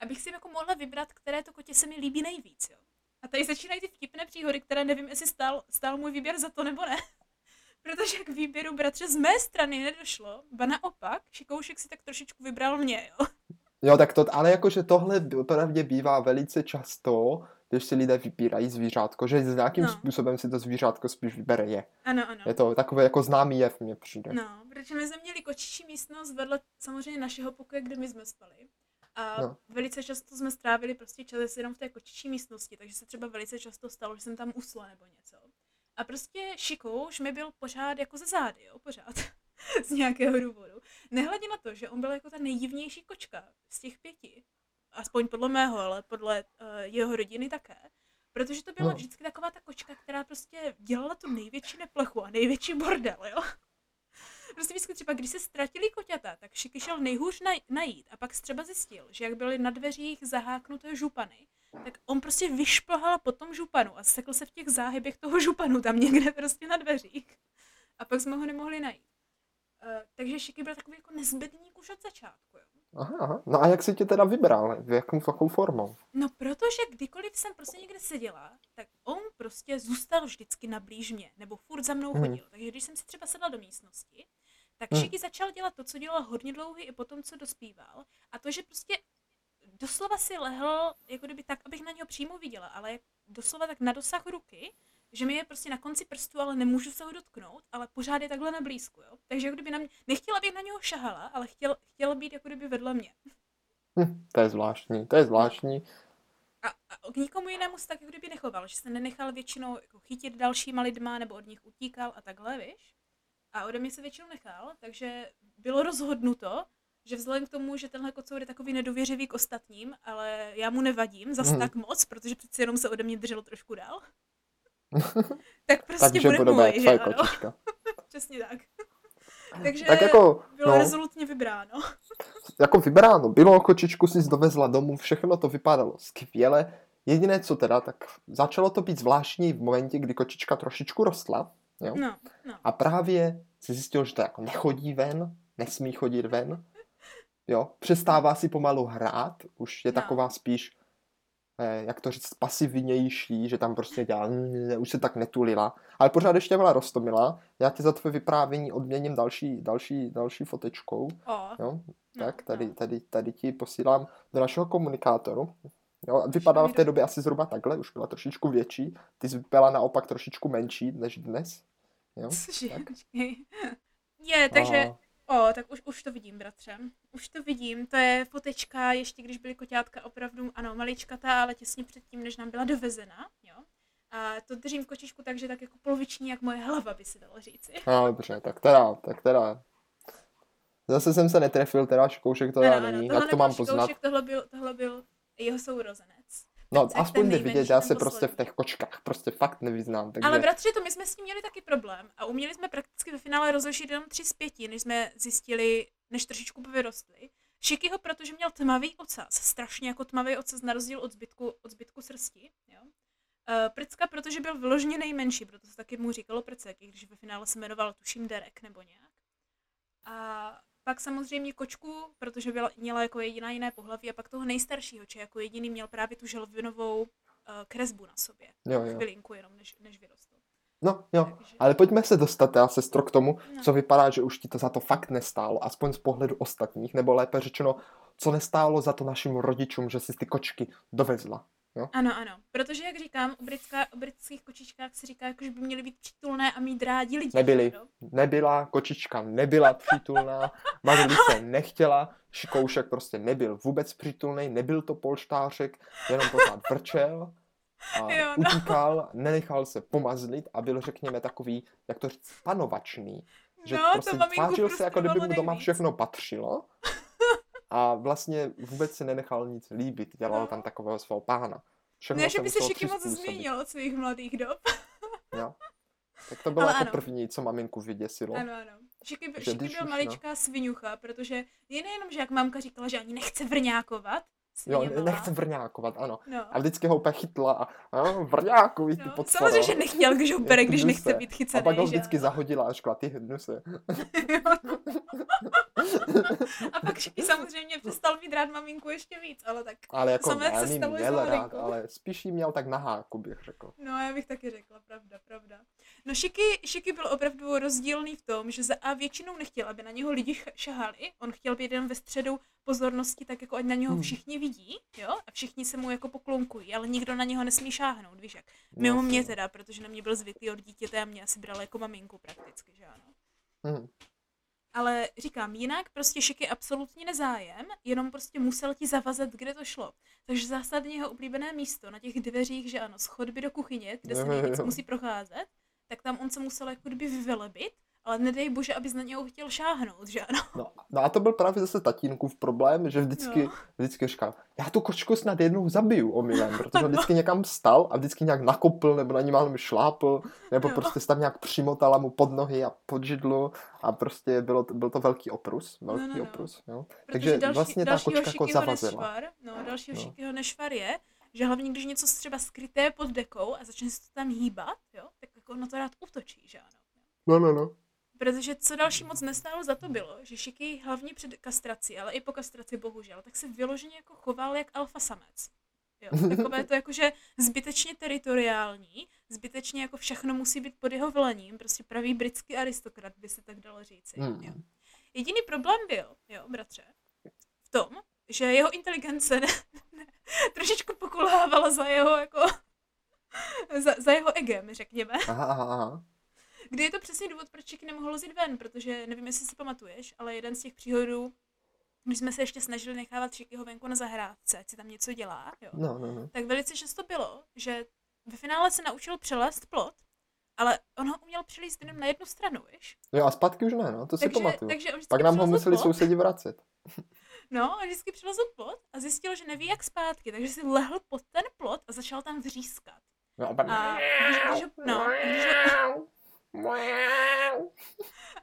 Abych si jako mohla vybrat, které to kotě se mi líbí nejvíc, jo. A tady začínají ty vtipné příhody, které nevím, jestli stál, stál můj výběr za to nebo ne. Protože k výběru bratře z mé strany nedošlo, ba naopak, Šikoušek si tak trošičku vybral mě, jo. Jo, tak to, ale jakože tohle opravdu bývá velice často, když si lidé vybírají zvířátko, že s nějakým No. způsobem si to zvířátko spíš vybere je. Ano, ano. Je to takové jako známý jev, mně přijde. No, protože my jsme měli kočičí místnost vedle samozřejmě našeho pokoje, kde my jsme spali. A No. no. velice často jsme strávili prostě čas jenom v té kočičí místnosti, takže se třeba velice často stalo, že jsem tam usla nebo něco. A prostě Šikouš mi byl pořád jako ze zády, jo, pořád. z nějakého důvodu. Nehledě na to, že on byl jako ta nejdivnější kočka z těch pěti. Aspoň podle mého, ale podle uh, jeho rodiny také. Protože to byla No. vždycky taková ta kočka, která prostě dělala tu největší neplechu a největší bordel, jo. Prostě vždycky třeba, když se ztratili koťata, tak Šiky šel nejhůř naj- najít a pak třeba zjistil, že jak byly na dveřích zaháknuté župany, tak on prostě vyšplhal po tom županu a sekl se v těch záhybech toho županu tam někde prostě na dveřích. A pak jsme ho nemohli najít. Uh, takže Šiky byl takový jako nezbedný kuš od začátku, jo. Aha, aha. No a jak jsi tě teda vybral? V jakou, v jakou formou? No protože kdykoliv jsem prostě někde seděla, tak on prostě zůstal vždycky na blíž mě, nebo furt za mnou Mhm. chodil. Takže když jsem si třeba sedla do místnosti, tak Hmm. Šiky začal dělat to, co dělal hodně dlouhý i potom, co dospíval. A to, že prostě doslova si lehl, jako kdyby tak, abych na něho přímo viděla, ale doslova tak na dosah ruky, že mi je prostě na konci prstu, ale nemůžu se ho dotknout, ale pořád je takhle na blízku, jo. Takže jako kdyby na mě, nechtěla bych na něho šahala, ale chtěl, chtěla být jako kdyby vedle mě. Hm, to je zvláštní, to je zvláštní. A, a k nikomu jinému se tak jako kdyby nechoval, že se nenechal většinou jako chytit dalšíma lidma nebo od nich utíkal a takhle, víš? A ode mě se většinou nechal, takže bylo rozhodnuto, že vzhledem k tomu, že tenhle kocour je takový nedověřivý k ostatním, ale já mu nevadím zas Mhm. tak moc, protože přeci jenom se ode mě držel trošku dál, tak prostě Takže bude podobá můj, že ano? kočička. Přesně tak. Takže Tak jako, bylo no, rezolutně vybráno. jako vybráno bylo, kočičku si dovezla domů, všechno to vypadalo skvěle. Jediné co teda, tak začalo to být zvláštní v momentě, kdy kočička trošičku rostla. Jo? No, no. A právě si zjistil, že to jako nechodí ven, nesmí chodit ven. Jo, přestává si pomalu hrát, už je No. taková spíš, jak to říct, pasivnější, že tam prostě dělá, už se tak netulila. Ale pořád ještě byla rostomilá. Já ti za tvoje vyprávění odměním další, další, další fotečkou. O, Jo, no, tak tady, no. tady, tady ti posílám do našeho komunikátoru. Jo, vypadala v té době asi zhruba takhle, už byla trošičku větší. Ty jsi byla naopak trošičku menší než dnes. Jo, Cože? tak. Je, takže O, tak už, už to vidím, bratře. Už to vidím. To je fotečka, ještě když byly koťátka opravdu, ano, maličkatá, ale těsně předtím, než nám byla dovezena, jo. A to držím v kočičku takže tak jako poloviční, jak moje hlava by se dalo říci. No, dobře, tak teda, tak teda. Zase jsem se netrefil, teda škoušek to já není. tohle Jak to mám poznat? Šikoušek, tohle byl, tohle byl jeho sourozenec. No, Tak aspoň jde vidět, já se prostě v těch kočkách prostě fakt nevyznám. Takže Ale bratře, to my jsme s tím měli taky problém a uměli jsme prakticky ve finále rozlišit jenom tři z pěti, než jsme zjistili, než trošičku vyrostli. Šikyho, protože měl tmavý ocas, strašně jako tmavý ocas na rozdíl od zbytku, od zbytku srsti. Jo? Uh, Prcka, protože byl vyloženě nejmenší, proto se taky mu říkalo Prcek, i když ve finále se jmenoval tuším Derek nebo nějak. A pak samozřejmě kočku, protože byla, měla jako jediná jiné pohlaví a pak toho nejstaršího, či jako jediný měl právě tu želvinovou uh, kresbu na sobě. jo, jo. Chvilinku jenom, než, než vyrostl. No, jo. Takže, Ale pojďme se dostat, já sestro, k tomu, No. co vypadá, že už ti to za to fakt nestálo, aspoň z pohledu ostatních, nebo lépe řečeno, co nestálo za to našim rodičům, že si ty kočky dovezla. Ano, ano. Protože, jak říkám, o, britská, o britských kočičkách se říká, jako, že by měly být přítulné a mít rádi lidi. Nebyly. No? Nebyla, kočička nebyla přítulná, Magdalice nechtěla, Šikoušek prostě nebyl vůbec přítulný, nebyl to polštářek, jenom pořád vrčel a Jo, no. utíkal, nenechal se pomazlit a byl, řekněme, takový, jak to říct, panovačný. Že No, to prostě tvářil se, jako kdyby mu doma nejvíc. všechno patřilo a vlastně vůbec si nenechal nic líbit, dělal No. tam takového svého pána. Všechno Ne, že by se Šiky moc změnil od svých mladých dob. Jo. Tak to bylo Ale jako ano. první, co maminku vyděsilo. Ano, ano. Šiky, by- Že Šiky byl už, maličká sviňucha, protože je nejenom, že jak mamka říkala, že ani nechce vrňákovat, Jo, nechce vrňákovat, ano. No. A vždycky ho úplně chytla a, a víš, ty No, pod samozřejmě, že nechtěl kžoupere, když Hnuse. nechce být A chycený, pak ho že vždycky ano? zahodila a řekla, ty hnuse. A pak Šiky samozřejmě přestal mít rád maminku ještě víc, ale tak Ale jako Samé, se stalo i měl rád, ale spíš jí měl tak na háku, bych řekl. No, já bych taky řekla, pravda, pravda. No, Šiky, Šiky byl opravdu rozdílný v tom, že za A většinou nechtěl, aby na něho lidi šahali, on chtěl být jenom ve středu pozornosti, tak jako ať na něho Hmm. všichni vidí, jo, a všichni se mu jako poklonkují, ale nikdo na něho nesmí šáhnout, víš jak. Mimo mě teda, protože na mě byl zvyklý od dítěte a mě asi bral jako maminku prakticky, že ano. Hm. Ale říkám, jinak prostě Šiky absolutně nezájem, jenom prostě musel ti zavazat, kde to šlo. Takže zásadně jeho oblíbené místo na těch dveřích, že ano, z chodby do kuchyně, kde se nejvíc musí procházet, tak tam on se musel jako kdyby vyvelebit, ale nedej bože, abys na něho chtěl šáhnout, že ano. No, no a to byl právě zase tatínkův problém, že vždycky, No. vždycky říkal, já tu kočku snad jednou zabiju omylem, protože on Ano. vždycky někam stal a vždycky nějak nakopl, nebo na ní málem šlápl, nebo Jo. prostě se tam nějak přimotala mu pod nohy a pod židlu a prostě bylo, to- byl to velký oprus, velký no, no. oprus, jo. Protože Takže další, vlastně ta kočka jako zavazila. nešvar, no, dalšího No. Šikyho nešvar je, že hlavně když něco třeba skryté pod dekou a začne se to tam hýbat, jo, tak jako na to rád útočí, že ano. No, no, no. Protože co další moc nestálo za to bylo, že Šiky hlavně před kastrací, ale i po kastraci bohužel, tak se vyloženě jako choval jak alfa samec. Jo, takové to jakože zbytečně teritoriální, zbytečně jako všechno musí být pod jeho velením, prostě pravý britský aristokrat by se tak dalo říci. Hmm. Jo. Jediný problém byl, jo, bratře, v tom, že jeho inteligence ne, ne, trošičku pokulhávala za jeho jako za, za jeho egem, řekněme. Aha, aha, aha. Kdy je to přesně důvod, proč Chicky nemohl lozit ven, protože nevím, jestli si pamatuješ, ale jeden z těch příhodů, když jsme se ještě snažili nechávat Chickyho venku na zahrádce, ať si tam něco dělá, jo, No, no, no. tak velice často bylo, že ve finále se naučil přelézt plot, ale on ho uměl přelíst jenom na jednu stranu, víš? Jo a zpátky už ne, no, to si Takže, pamatuju. takže on Pak nám ho museli plot, sousedi vracet. No, a vždycky přelezl plot a zjistil, že neví jak zpátky, takže si lehl pod ten plot a začal tam vřískat. No, a pak... A když, když, no, a když ho,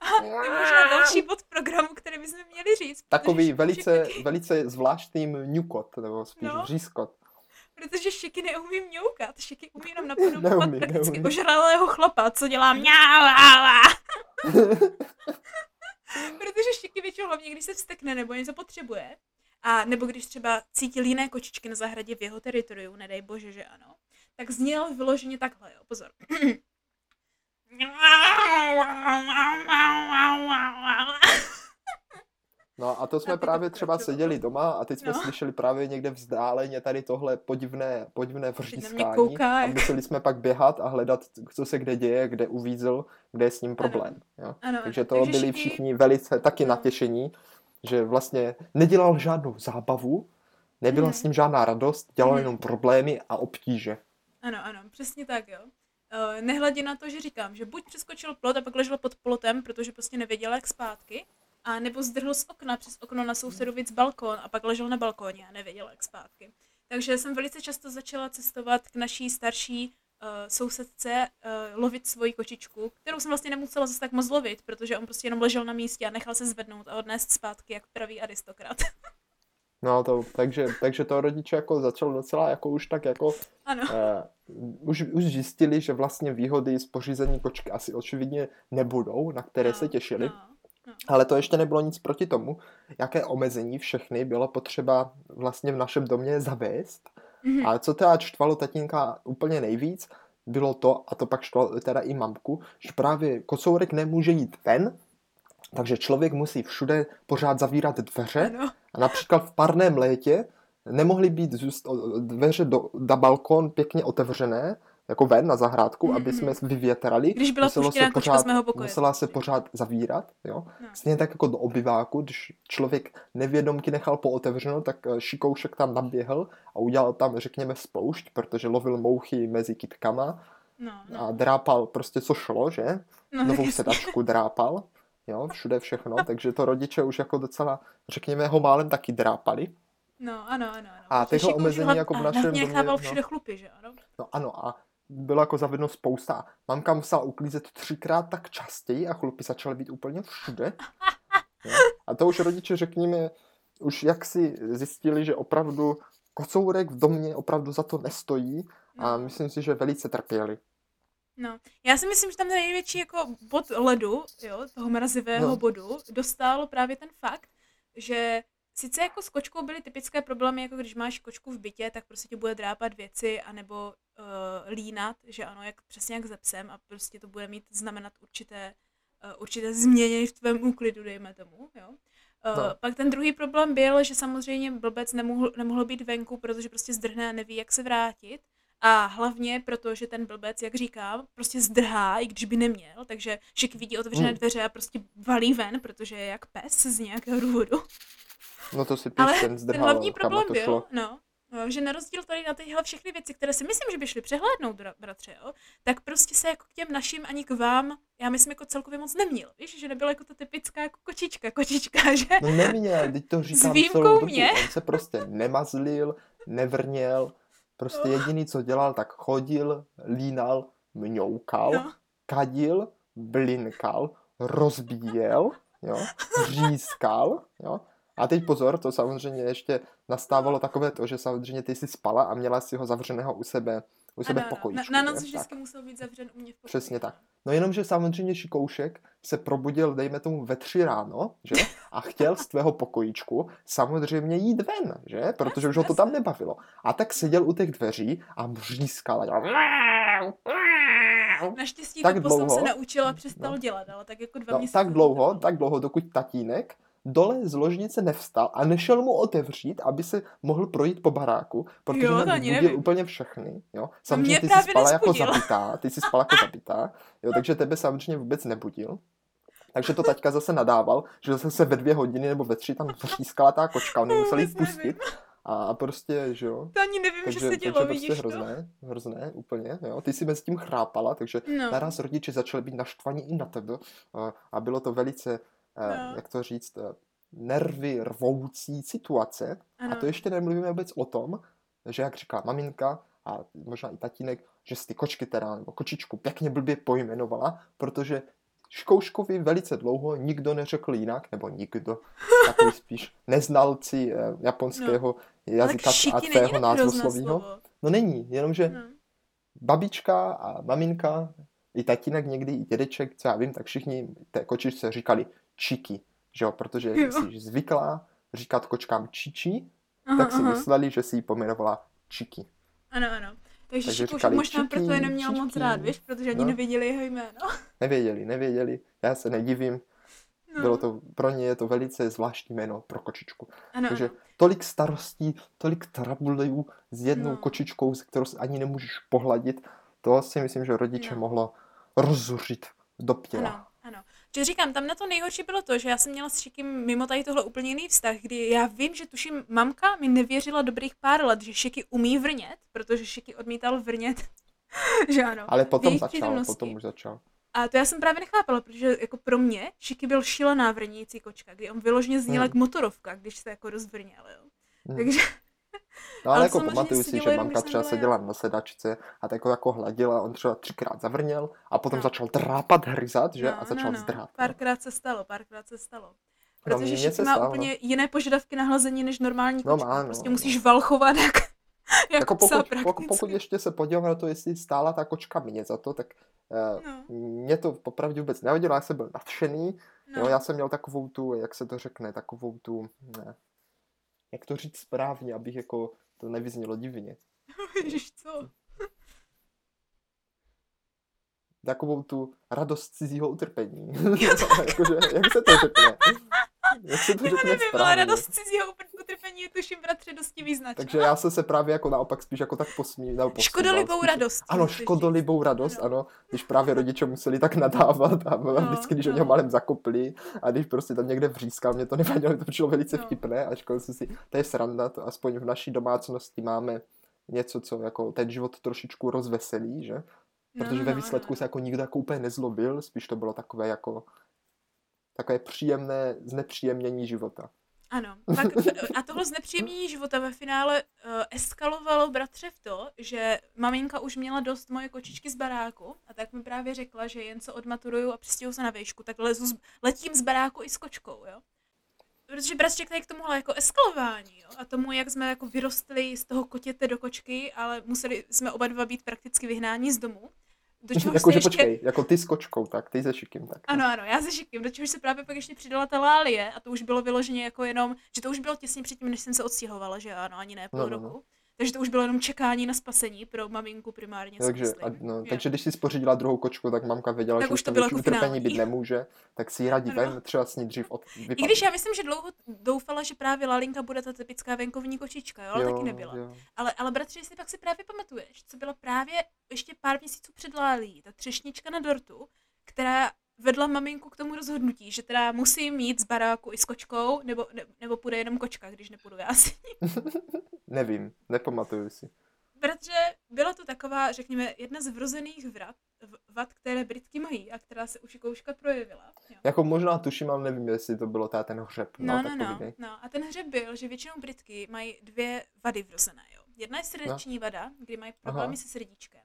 a to je možná další bod programu, který bychom měli říct. Takový velice, Šiky- velice zvláštní mňukot, nebo spíš No. vřískot. Protože Šiky neumí mňoukat, Šiky umí jenom napodobovat Neumí, prakticky neumí. ožralého chlapa, co dělá au. Protože Šiky většinou hlavně, když se vstekne nebo něco potřebuje, a nebo když třeba cítil jiné kočičky na zahradě v jeho teritoriu, nedej bože, že ano, tak zněl vyloženě takhle, jo, pozor. No a to jsme A ty to právě třeba seděli doma a teď jsme No. slyšeli právě někde vzdáleně tady tohle podivné, podivné kouká, a museli jsme pak běhat a hledat, co se kde děje, kde uvízl, kde je s ním problém. Jo? Ano, Takže ano. to Takže byli všichni velice taky No. natěšení, že vlastně nedělal žádnou zábavu, nebyla Mhm. s ním žádná radost, dělal jenom problémy a obtíže. Ano, ano, přesně tak, jo. Uh, nehledě na to, že říkám, že buď přeskočil plot a pak ležel pod plotem, protože prostě nevěděl, jak zpátky, a nebo zdrhl z okna přes okno na sousedovic balkon a pak ležel na balkóně a nevěděl, jak zpátky. Takže jsem velice často začala cestovat k naší starší uh, sousedce, uh, lovit svoji kočičku, kterou jsem vlastně nemusela zase tak moc lovit, protože on prostě jenom ležel na místě a nechal se zvednout a odnést zpátky, jak pravý aristokrat. No to, takže, takže to rodiče jako začalo docela jako už tak jako ano. Uh, už, už zjistili, že vlastně výhody z pořízení kočky asi očividně nebudou, na které no, se těšili. No, no. Ale to ještě nebylo nic proti tomu, jaké omezení všechny bylo potřeba vlastně v našem domě zavést. Mhm. Ale co teda čtvalo tatínka úplně nejvíc, bylo to, a to pak štvalo teda i mamku, že právě kocourek nemůže jít ven, takže člověk musí všude pořád zavírat dveře Ano. A například v parném létě nemohly být zůst, dveře do, na balkon pěkně otevřené, jako ven na zahrádku, aby jsme vyvětrali. Když byla Muselo se pořád-. Musela se pořád zavírat, jo. No. Stejně tak jako do obyváku, když člověk nevědomky nechal pootevřeno, tak eh, šikoušek tam naběhl a udělal tam, řekněme, spoušť, protože lovil mouchy mezi kytkama No, no. a drápal prostě co šlo, že? no Novou jasně. sedačku drápal, jo, všude všechno, takže to rodiče už jako docela, řekněme, ho málem taky drápali. No, ano, ano, ano. A tyhle omezení jako v našem domě, nechával no. všude chlupy, že ano? No ano, a bylo jako zavedeno spousta. Mamka musela uklízet třikrát tak častěji a chlupy začaly být úplně všude. Jo? A to už rodiče, řekněme, už jak si zjistili, že opravdu kocourek v domě opravdu za to nestojí a No. myslím si, že velice trpěli. No, já si myslím, že tam ten největší jako bod ledu, jo, toho mrazivého No. bodu, dostal právě ten fakt, že sice jako s kočkou byly typické problémy, jako když máš kočku v bytě, tak prostě tě bude drápat věci, anebo uh, línat, že ano, jak přesně jak ze psem a prostě to bude mít znamenat určité, uh, určité změny v tvém úklidu, dejme tomu, jo. Uh, No. Pak ten druhý problém byl, že samozřejmě blbec nemohl, nemohl být venku, protože prostě zdrhne a neví, jak se vrátit. A hlavně proto, že ten blbec, jak říkám, prostě zdrhá, i když by neměl, takže Šik vidí otevřené Hmm. dveře a prostě valí ven, protože je jak pes z nějakého důvodu. No to si píš, Ale ten ten zdrhal, hlavní kam problém byl, šlo. no, no, že na rozdíl tady na tyhle všechny věci, které si myslím, že by šly přehlédnout, bra- bratře, jo, tak prostě se jako k těm našim ani k vám, já myslím, jako celkově moc neměl, víš, že nebyla jako ta typická jako kočička, kočička, že No neměl, teď to říkám výjimkou celou dobu. mě. On se prostě nemazlil, nevrněl, prostě jediný, co dělal, tak chodil, línal, mňoukal, No. kadil, blinkal, rozbíjel, jo, řískal, jo. A teď pozor, to samozřejmě ještě nastávalo takové to, že samozřejmě ty jsi spala a měla si ho zavřeného u sebe, u sebe v ano, pokojíčku. na, na noc Tak. vždycky musel být zavřen u mě v pokoji. Přesně tak. No jenom, že samozřejmě Šikoušek se probudil, dejme tomu, ve tři ráno, že? A chtěl z tvého pokojíčku samozřejmě jít ven, že? Protože už ho to tam nebavilo. A tak seděl u těch dveří a mřískal. a Naštěstí Tak to dlouho. se naučil a přestal No. dělat, ale tak jako dva No, měsíce. tak dlouho, tak dlouho, dokud tatínek dole z ložnice nevstal a nešel mu otevřít, aby se mohl projít po baráku, protože Jo, ani budil úplně všechny. Jo? mě Samozřejmě ty jsi spala jako nespudil. zabitá, ty jsi spala jako zabitá, jo, takže tebe samozřejmě vůbec nebudil. Takže to taťka zase nadával, že zase se ve dvě hodiny nebo ve tři tam vřískala ta kočka, on ji No, musel jít pustit. A, prostě, že jo, To ani nevím, takže, že se takže dělo, prostě vidíš to. hrozné, hrozné úplně, jo. Ty si mezi tím chrápala, takže No. naraz rodiče začali být naštvaní i na tebe a- a bylo to velice, No. jak to říct, eh, nervy rvoucí situace. A Ano. to ještě nemluvíme vůbec o tom, že jak říká maminka a možná i tatínek, že si ty kočky teda, nebo kočičku pěkně blbě pojmenovala, protože Škouškovi velice dlouho nikdo neřekl jinak, nebo nikdo, takový spíš neznalci eh, japonského jazyka Ale šiky a tvého názvoslovího. No není, jenomže No. babička a maminka, i tatínek někdy, i dědeček, co já vím, tak všichni té kočičce říkali čiky, že jo, protože Jo. jsi zvyklá říkat kočkám čiči, Aha, tak si aha. mysleli, že si ji pomenovala čiky. Ano, ano. Takže, Takže říkali možná čiky, proto je neměl moc rád, víš, protože ani No. nevěděli jeho jméno. Nevěděli, nevěděli, já se nedivím, No. bylo to, pro ně je to velice zvláštní jméno pro kočičku. ano, Takže ano. tolik starostí, tolik trabulejů s jednou No. kočičkou, s kterou si ani nemůžeš pohladit, to si myslím, že rodiče No. mohlo rozzuřit do pěla. Ano. Že říkám, tam na to nejhorší bylo to, že já jsem měla s Šikim mimo tady tohle úplně jiný vztah, kdy já vím, že tuším, mamka mi nevěřila dobrých pár let, že Šiky umí vrnět, protože Šiky odmítal vrnět. že ano. Ale potom začal, potom už začal. A to já jsem právě nechápala, protože jako pro mě Šiky byl šílená vrnící kočka, kdy on vyloženě zněl Hmm. jak motorovka, když se jako rozvrněl, jo. Hmm. Takže No ale, Ale jako pamatuju si, že mamka třeba seděla na sedačce a tak ho jako hladila, on třeba třikrát zavrněl a potom No. začal trápat, hryzat, že? a začal zdrhat. no. Párkrát se stalo, párkrát se stalo. No, Protože Šiky se má stalo. úplně jiné požadavky na hlazení než normální No kočka. má, no, prostě no. musíš valchovat jak, jako Jako psa pokud, prakticky. pokud, pokud ještě se podívám na to, jestli stála ta kočka mě za to, tak uh, No, mě to popravdě vůbec nevadilo, já jsem byl nadšený, no. jo, já jsem měl takovou tu, jak se to řekne, takovou tu, ne, jak to říct správně, abych jako to nevyznělo divně. Ježiš, co? Takovou tu radost cizího utrpení. Jakože, jak se to řekne? Jak se to nevím, ale správně? radost cizího upr- utrpení je tuším bratře dosti význačná. Takže já jsem se právě jako naopak spíš jako tak posmí, nebo posmíval, Škodolibou radost. Ano, škodolibou radost, Ano. Když právě rodiče museli tak nadávat a No, vždycky, když o no. něho malem zakopli a když prostě tam někde vřískal, mě to nevadilo, to přišlo velice No. vtipné a říkal jsem si, to je sranda, to aspoň v naší domácnosti máme něco, co jako ten život trošičku rozveselí, že? No, Protože no, ve no, výsledku no, se jako nikdo jako úplně nezlobil, spíš to bylo takové jako takové příjemné znepříjemnění života. Ano, pak, a tohle znepříjemnění života ve finále uh, eskalovalo bratře v to, že maminka už měla dost moje kočičky z baráku a tak mi právě řekla, že jen co odmaturuju a přistěhu se na výšku, tak lezu z, letím z baráku i s kočkou, jo. Protože bratřek tady k tomuhle jako eskalování, jo, a tomu, jak jsme jako vyrostli z toho kotěte do kočky, ale museli jsme oba dva být prakticky vyhnáni z domu, do čeho jako, že ještě... počkej, jako ty s kočkou, tak ty se šikým, tak. Ano, ano, já se šikým, do čehož se právě pak ještě přidala ta lálie a to už bylo vyloženě jako jenom, že to už bylo těsně předtím, než jsem se odstěhovala, že ano, ani ne půl no, no, roku. No. Takže to už bylo jenom čekání na spasení pro maminku primárně. Takže, a, no, takže když si spořídila druhou kočku, tak mamka věděla, tak že už to bylo jako utrpení být nemůže, tak si ji radí ven, třeba s ní dřív od, vypadne. I když já myslím, že dlouho doufala, že právě Lalinka bude ta typická venkovní kočička, jo, ale jo, taky nebyla. Jo. Ale, ale bratře, jestli pak si právě pamatuješ, co byla právě ještě pár měsíců před Lálí, ta třešnička na dortu, která vedla maminku k tomu rozhodnutí, že teda musím mít z baráku i s kočkou, nebo, ne, nebo půjde jenom kočka, když nepůjdu já si. Nevím, nepamatuju si. Protože byla to taková, řekněme, jedna z vrozených vrat, vad, které Britky mají a která se už kouška projevila. Jo. Jako možná tuším, ale nevím, jestli to bylo ta ten hřeb. No, no, no, no, no. A ten hřeb byl, že většinou Britky mají dvě vady vrozené. Jo. Jedna je srdeční no. vada, kdy mají problémy Aha. se srdíčkem.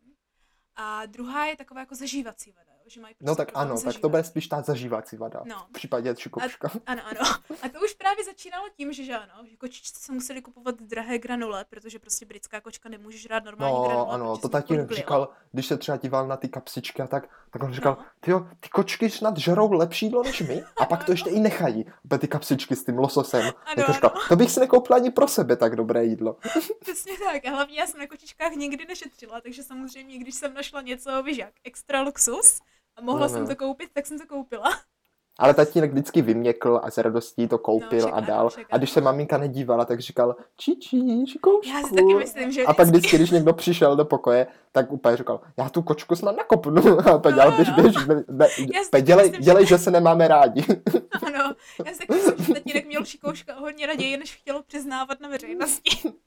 A druhá je taková jako zažívací vada že mají No prostě tak ano, zažívat. tak to bude spíš ta zažívací vada. No. V případě šikovška. Ano, ano. A to už právě začínalo tím, že, že ano, že kočičce se museli kupovat drahé granule, protože prostě britská kočka nemůže žrát normální no, granule. ano, to tatínek říkal, když se třeba díval na ty kapsičky a tak, tak on říkal, no. tyjo, ty kočky snad žerou lepší jídlo než my a pak to ještě i nechají, ty kapsičky s tím lososem. Ano, říkal, ano. to bych si nekoupila ani pro sebe tak dobré jídlo. Přesně tak, a hlavně já jsem na kočičkách nikdy nešetřila, takže samozřejmě, když jsem našla něco, víš jak, extra luxus, a mohla no, no. jsem to koupit, tak jsem to koupila. Ale tatínek vždycky vyměkl a s radostí to koupil no, čeká, a dal. Čeká. A když se maminka nedívala, tak říkal čičí, šikoušku. Já si taky myslím, že A pak vždycky, když někdo přišel do pokoje, tak úplně říkal, já tu kočku snad nakopnu. A to no, dělal, běž, běž, běž, dělej, myslím, dělej, že... se nemáme rádi. Ano, já si taky myslím, že tatínek měl šikouška hodně raději, než chtěl přiznávat na veřejnosti.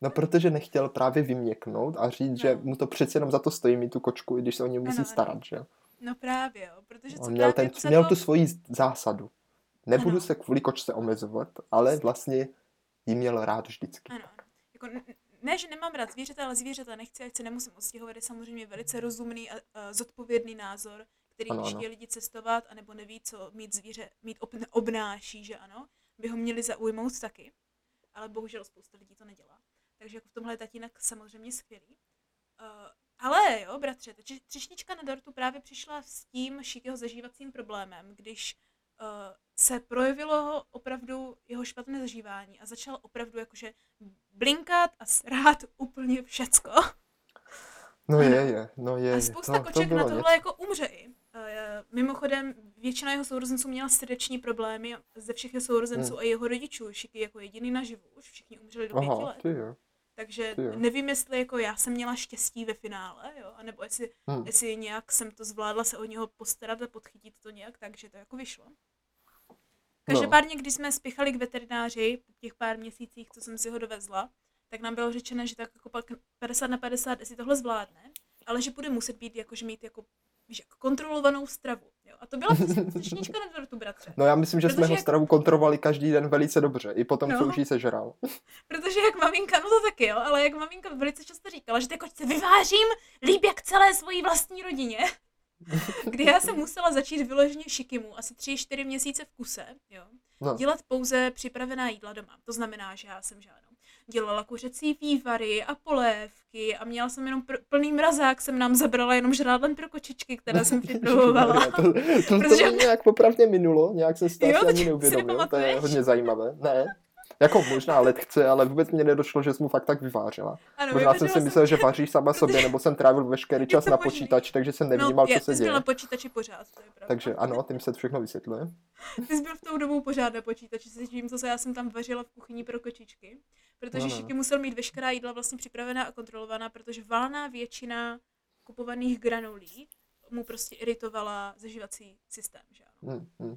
No, protože nechtěl právě vyměknout a říct, no. že mu to přece jenom za to stojí mít tu kočku, i když se o něj musí ano, starat, ano. že? No právě, jo, protože On měl, ten, měl tu svoji zásadu. Nebudu ano. se kvůli kočce omezovat, ale vlastně jí měl rád vždycky. Ano, ano. Jako, ne, že nemám rád zvířata, ale zvířata nechci, ať se nemusím odstěhovat, je samozřejmě velice rozumný a, a zodpovědný názor, který ano, když ano. lidi cestovat, anebo neví, co mít zvíře mít ob, obnáší, že ano, by ho měli zaujmout taky. Ale bohužel spousta lidí to nedělá. Takže jako v tomhle je tatínek samozřejmě skvělý. Uh, ale jo, bratře, ta třešnička na dortu právě přišla s tím šikého zažívacím problémem, když uh, se projevilo opravdu jeho špatné zažívání a začal opravdu jakože blinkat a srát úplně všecko. No je, je, no je. A spousta to, koček to na tohle něco. jako umře i. Uh, mimochodem, většina jeho sourozenců měla srdeční problémy, ze všech jeho sourozenců hmm. a jeho rodičů, Šiky jako jediný naživu, už všichni umřeli do pěti Aha, let. Ty jo. Takže jo. nevím, jestli jako já jsem měla štěstí ve finále, jo, anebo jestli, hmm. jestli nějak jsem to zvládla se o něho postarat a podchytit to nějak, takže to jako vyšlo. Každopádně, když jsme spěchali k veterináři po těch pár měsících, co jsem si ho dovezla, tak nám bylo řečeno, že tak jako pak 50 na 50, jestli tohle zvládne, ale že bude muset být jakože mít jako víš, jako kontrolovanou stravu. Jo? A to byla třešnička na dortu, bratře. No já myslím, že Protože jsme ho stravu kontrolovali každý den velice dobře, i potom, no. co už jí sežral. Protože jak maminka, no to taky jo, ale jak maminka velice často říkala, že ty kočce vyvážím líp jak celé svojí vlastní rodině. Kdy já jsem musela začít vyloženě šikimu, asi tři, čtyři měsíce v kuse, jo. No. Dělat pouze připravená jídla doma. To znamená, že já jsem žádnou dělala kuřecí vývary a polévky a měla jsem jenom pr- plný mrazák, jsem nám zabrala jenom žrádlen pro kočičky, které jsem připravovala. to, to, to, Protože... to nějak popravně minulo, nějak se to ani neuvědomil, to je hodně zajímavé. Ne, jako možná let chce, ale vůbec mě nedošlo, že jsi mu fakt tak vyvářila. Ano, možná jsem si myslel, že vaří sama sobě, nebo jsem trávil veškerý čas na počítači, takže jsem nevnímal, no, co se děje. na počítači pořád, to je pravda. Takže ano, tím se všechno vysvětluje. Ty jsi byl v tou dobu pořád na počítači, se tím, co se já jsem tam vařila v kuchyni pro kočičky. Protože no, no. musel mít veškerá jídla vlastně připravená a kontrolovaná, protože valná většina kupovaných granulí mu prostě iritovala zažívací systém, že ano. Hmm, hmm.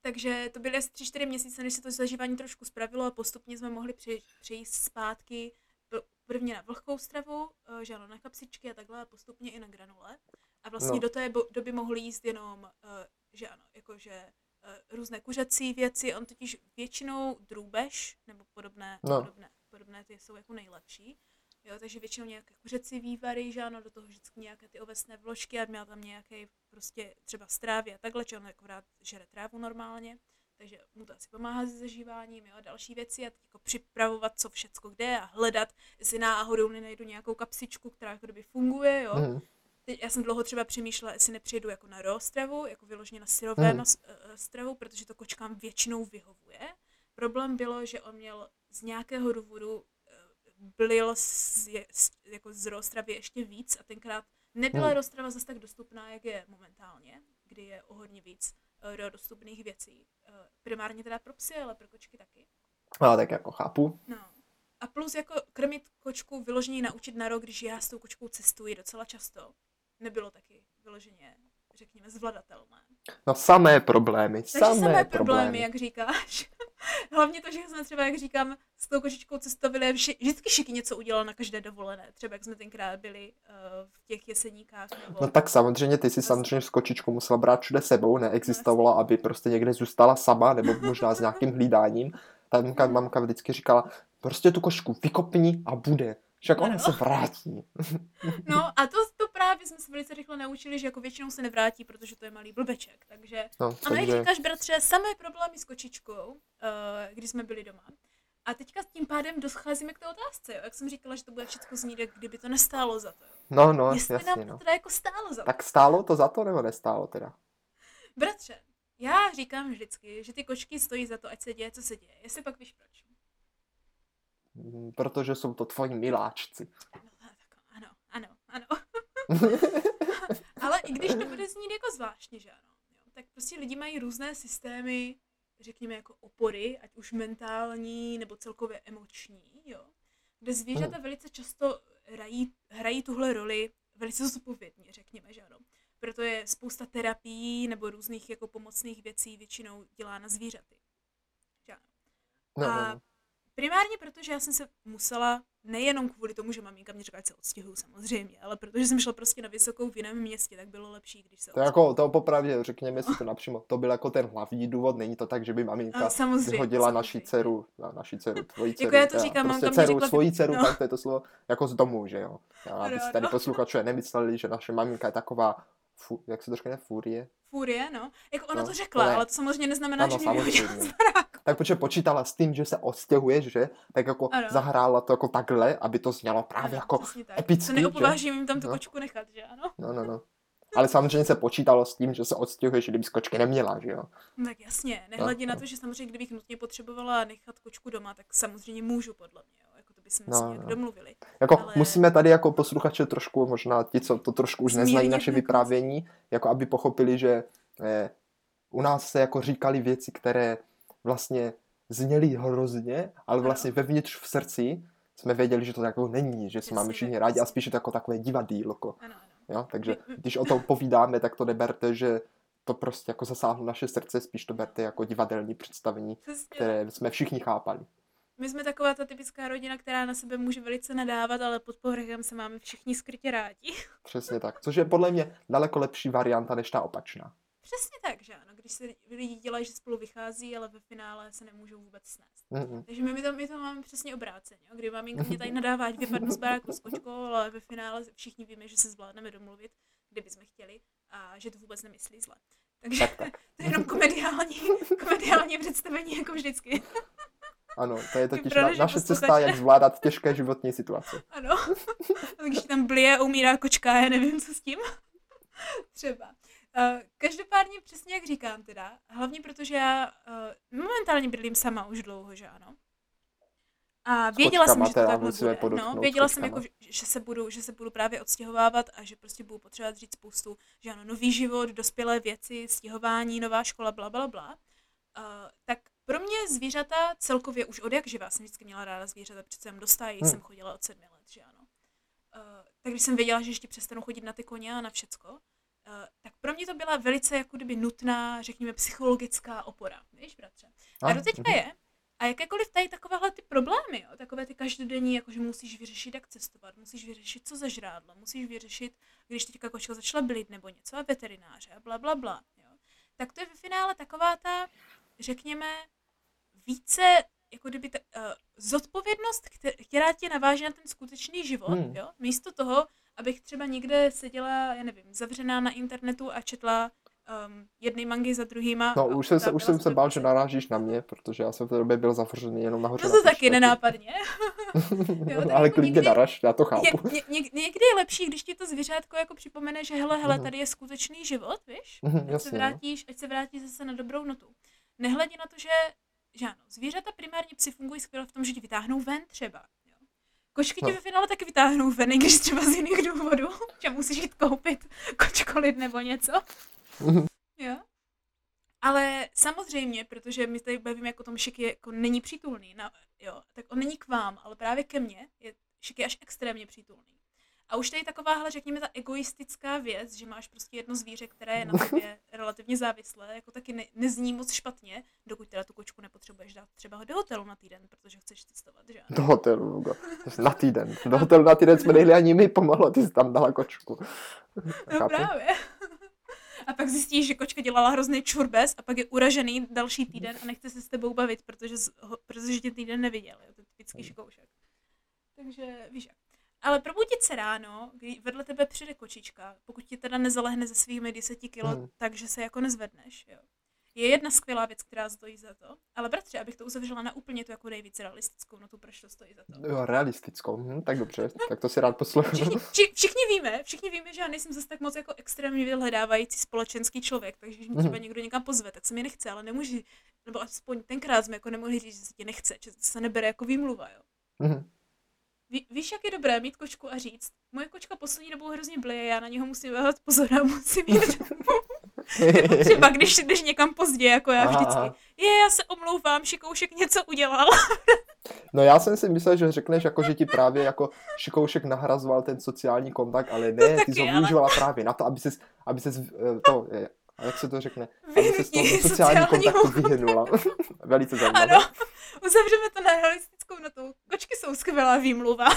Takže to byly asi 3-4 měsíce, než se to zažívání trošku spravilo a postupně jsme mohli přejít zpátky prvně na vlhkou stravu, eh, že ano, na kapsičky a takhle a postupně i na granule. A vlastně no. do té doby mohli jíst jenom, eh, že ano, jakože uh, různé kuřecí věci, on totiž většinou drůbež, nebo podobné, No. podobné, podobné ty jsou jako nejlepší. Jo, takže většinou nějaké kuřecí vývary, že ano, do toho vždycky nějaké ty ovesné vložky a měl tam nějaký prostě třeba strávy a takhle, že on jako rád žere trávu normálně, takže mu to asi pomáhá se zažíváním, jo, a další věci a teď jako připravovat, co všecko kde a hledat, jestli náhodou nenajdu nějakou kapsičku, která jako kdyby funguje, jo. Mhm. Teď já jsem dlouho třeba přemýšlela, jestli nepřejdu jako na raw stravu, jako vyloženě na syrové eh, stravu, protože to kočkám většinou vyhovuje. Problém bylo, že on měl z nějakého důvodu blil z, z, jako z raw stravy ještě víc a tenkrát nebyla Hmm. raw strava zase tak dostupná, jak je momentálně, kdy je o hodně víc raw dostupných věcí. Eh, Primárně teda pro psy, ale pro kočky taky. Ale tak jako chápu. No. A plus jako krmit kočku vyloženě naučit na rok, když já s tou kočkou cestuji docela často, nebylo taky vyloženě, řekněme, zvladatelné. No samé problémy, Takže samé, samé problémy, problémy. jak říkáš. Hlavně to, že jsme třeba, jak říkám, s tou kočičkou cestovali vši, vždycky Šiky něco udělal na každé dovolené. Třeba jak jsme tenkrát byli uh, v těch jeseníkách. Nebo... No tak samozřejmě, ty si samozřejmě s kočičkou musela brát všude sebou, neexistovalo, aby prostě někde zůstala sama, nebo možná s nějakým hlídáním. Ta mamka, mamka vždycky říkala, prostě tu kočku vykopni a bude. Však ona Ano. se vrátí. No a to, to právě jsme se velice rychle naučili, že jako většinou se nevrátí, protože to je malý blbeček. Takže No, Ano, jak takže, říkáš, bratře, samé problémy s kočičkou, uh, když jsme byli doma. A teďka tím pádem doscházíme k té otázce, jo? jak jsem říkala, že to bude všechno znít, jak kdyby to nestálo za to. Jo? no, no, Jestli jasně, nám to no. teda jako stálo za to. Tak stálo to za to, nebo nestálo teda? Bratře, já říkám vždycky, že ty kočky stojí za to, ať se děje, co se děje. Jestli pak víš proč. Mm, Protože jsou to tvoji miláčci. No, tak ano, ano, ano. Ale i když to bude znít jako zvláštně, že ano, jo, tak prostě lidi mají různé systémy, řekněme jako opory, ať už mentální nebo celkově emoční, jo, kde zvířata velice často hrají, hrají tuhle roli velice zodpovědně, řekněme, že ano. Proto je spousta terapií nebo různých jako pomocných věcí většinou dělá na zvířaty. Že ano. No, no, A no. Primárně proto, že já jsem se musela, nejenom kvůli tomu, že maminka mě řekla, ať se odstěhuju samozřejmě, ale protože jsem šla prostě na vysokou v jiném městě, tak bylo lepší, když se To jako, to popravdě, řekněme si to napřímo, to byl jako ten hlavní důvod, není to tak, že by maminka A samozřejmě, vyhodila naši samozřejmě. dceru, na naši dceru, tvoji dceru, Jako já to říkám, prostě dceru, řekla- svoji dceru, no. tak to je to slovo, jako z domu, že jo. Já, aby Ano, si tady ano. posluchačové nemysleli, že naše maminka je taková, fu, jak se to řekne, furie. Furie, no. Jako ona No, to řekla, ne. ale to samozřejmě neznamená, Ano, že mě samozřejmě. Tak protože počítala s tím, že se odstěhuješ, že, tak jako Ano. zahrála to jako takhle, aby to znělo právě Ano, jako epicky, To že? neopovážím jim tam tu No. kočku nechat, že ano? No, no, no. Ale samozřejmě se počítalo s tím, že se odstěhuješ, kdyby kočky neměla, že jo. No, tak jasně, nehledě No, na no. to, že samozřejmě kdybych nutně potřebovala nechat kočku doma, tak samozřejmě můžu podle mě, jo. Jako to bychom No, no. domluvili. Jako Ale- musíme tady jako posluchače trošku, možná ti, co to trošku už neznají Zmírnit naše jako- vyprávění, jako aby pochopili, že eh, u nás se jako říkali věci, které vlastně zněly hrozně, ale vlastně vevnitř v srdci jsme věděli, že to jako není, že se máme všichni rádi a přesně. spíš je to jako takové divadýlko. Ano, ano. Jo? Takže My- my- když o tom povídáme, tak to neberte, že to prostě jako zasáhlo naše srdce, spíš to berte jako divadelní představení, Přesně které jsme všichni chápali. My jsme taková ta typická rodina, která na sebe může velice nadávat, ale pod povrchem se máme všichni skrytě rádi. Přesně tak. Což je podle mě daleko lepší varianta než ta opačná. Přesně tak. Když se lidi dělají, že spolu vychází, ale ve finále se nemůžou vůbec snést. Mm-mm. Takže my, my, to, my to máme přesně obráceně. jo. Kdy maminka mě tady nadává, ať vypadnu z baráku s kočkou, ale ve finále všichni víme, že se zvládneme domluvit, kdybychom chtěli a že to vůbec nemyslí zle. Takže Tak, tak. to je jenom komediální, komediální představení, jako vždycky. Ano, to je totiž Vypadá, na, naše cesta, posluchače- jak zvládat těžké životní situace. Ano. Takže tam blije umírá kočka, já nevím, co s tím. Třeba. Uh, každopádně přesně jak říkám teda, hlavně protože já uh, momentálně bydlím sama už dlouho, že ano. A věděla jsem, že to takhle bude. No, věděla jsem, jako, že- se, budu, že se budu právě odstěhovávat a že prostě budu potřebovat říct spoustu, že ano, nový život, dospělé věci, stěhování, nová škola, bla, bla, bla. Uh, tak pro mě zvířata celkově už od jak živá jsem vždycky měla ráda zvířata, přece jsem dostájí, Hmm. jsem chodila od sedmi let, že ano. Uh, tak když jsem věděla, že ještě přestanu chodit na ty koně a na všecko, tak pro mě to byla velice jako kdyby nutná, řekněme, psychologická opora, víš, bratře. A A, do teďka je. A jakékoliv tady takovéhle ty problémy, jo, takové ty každodenní, jako že musíš vyřešit, jak cestovat, musíš vyřešit, co za žrádlo, musíš vyřešit, když teďka kočka začala blit nebo něco a veterináře a bla, bla, bla, jo. tak to je ve finále taková ta, řekněme, více jako kdyby ta, uh, zodpovědnost, která tě naváží na ten skutečný život, hmm. jo? Místo toho, abych třeba někde seděla, já nevím, zavřená na internetu a četla um, jedny mangy za druhýma. No, už jsem, se, už jsem se bál, že narážíš na mě, protože já jsem v té době byl zavřený jenom nahoře. No to na taky nenápadně. jo, ale jako klidně naraž, já to chápu. Ně, ně, někdy je lepší, když ti to zvířátko jako připomene, že hele, hele, mhm. tady je skutečný život, víš? Mm-hmm, ať, se no. vrátíš, ať se vrátíš zase na dobrou notu. Nehledě na to, že, že ano, zvířata primárně psi fungují skvěle v tom, že ti vytáhnou ven třeba. Kočky no. ve finále taky vytáhnou ven, když třeba z jiných důvodů, že musíš jít koupit kočkolit nebo něco. Mhm. jo? Ale samozřejmě, protože my tady bavíme jako o tom, Šiky jako není přítulný, na, jo, tak on není k vám, ale právě ke mně je Šiky až extrémně přítulný. A už tady takováhle, řekněme, ta egoistická věc, že máš prostě jedno zvíře, které je na tobě relativně závislé, jako taky ne, nezní moc špatně, dokud teda tu kočku nepotřebuješ dát třeba do hotelu na týden, protože chceš cestovat, že Do hotelu, na týden. Do hotelu na týden jsme nejli ani my pomalu, a ty jsi tam dala kočku. No právě. A pak zjistíš, že kočka dělala hrozný čurbes a pak je uražený další týden a nechce se s tebou bavit, protože, protože tě týden neviděl. Je to typický hmm. šikoušek. Takže víš jak. Ale probudit se ráno, kdy vedle tebe přijde kočička, pokud ti teda nezalehne ze svými 10 kilo, hmm. takže se jako nezvedneš, jo. Je jedna skvělá věc, která stojí za to, ale bratře, abych to uzavřela na úplně tu jako nejvíc realistickou no tu proč to stojí za to. Jo, realistickou, hm, tak dobře, tak to si rád poslouchám. Všichni, vši, všichni, víme, všichni víme, že já nejsem zase tak moc jako extrémně vyhledávající společenský člověk, takže když mě třeba mm. někdo někam pozve, tak se mi nechce, ale nemůžu, nebo aspoň tenkrát jsme jako nemohli říct, že se ti nechce, že se nebere jako výmluva, jo. Mm. Ví, víš, jak je dobré mít kočku a říct, moje kočka poslední dobou hrozně blije, já na něho musím dávat pozor a musím jít Třeba když jdeš někam pozdě, jako já vždycky. Je, já se omlouvám, Šikoušek něco udělal. no já jsem si myslel, že řekneš, jako, že ti právě jako Šikoušek nahrazoval ten sociální kontakt, ale ne, ty jsi ho využívala právě na to, aby ses, aby ses eh, to, a jak se to řekne? Aby se z toho sociální kontaktu vyhnula. Velice zajímavé. Ano, uzavřeme to na realistickou notu. Kočky jsou skvělá výmluva.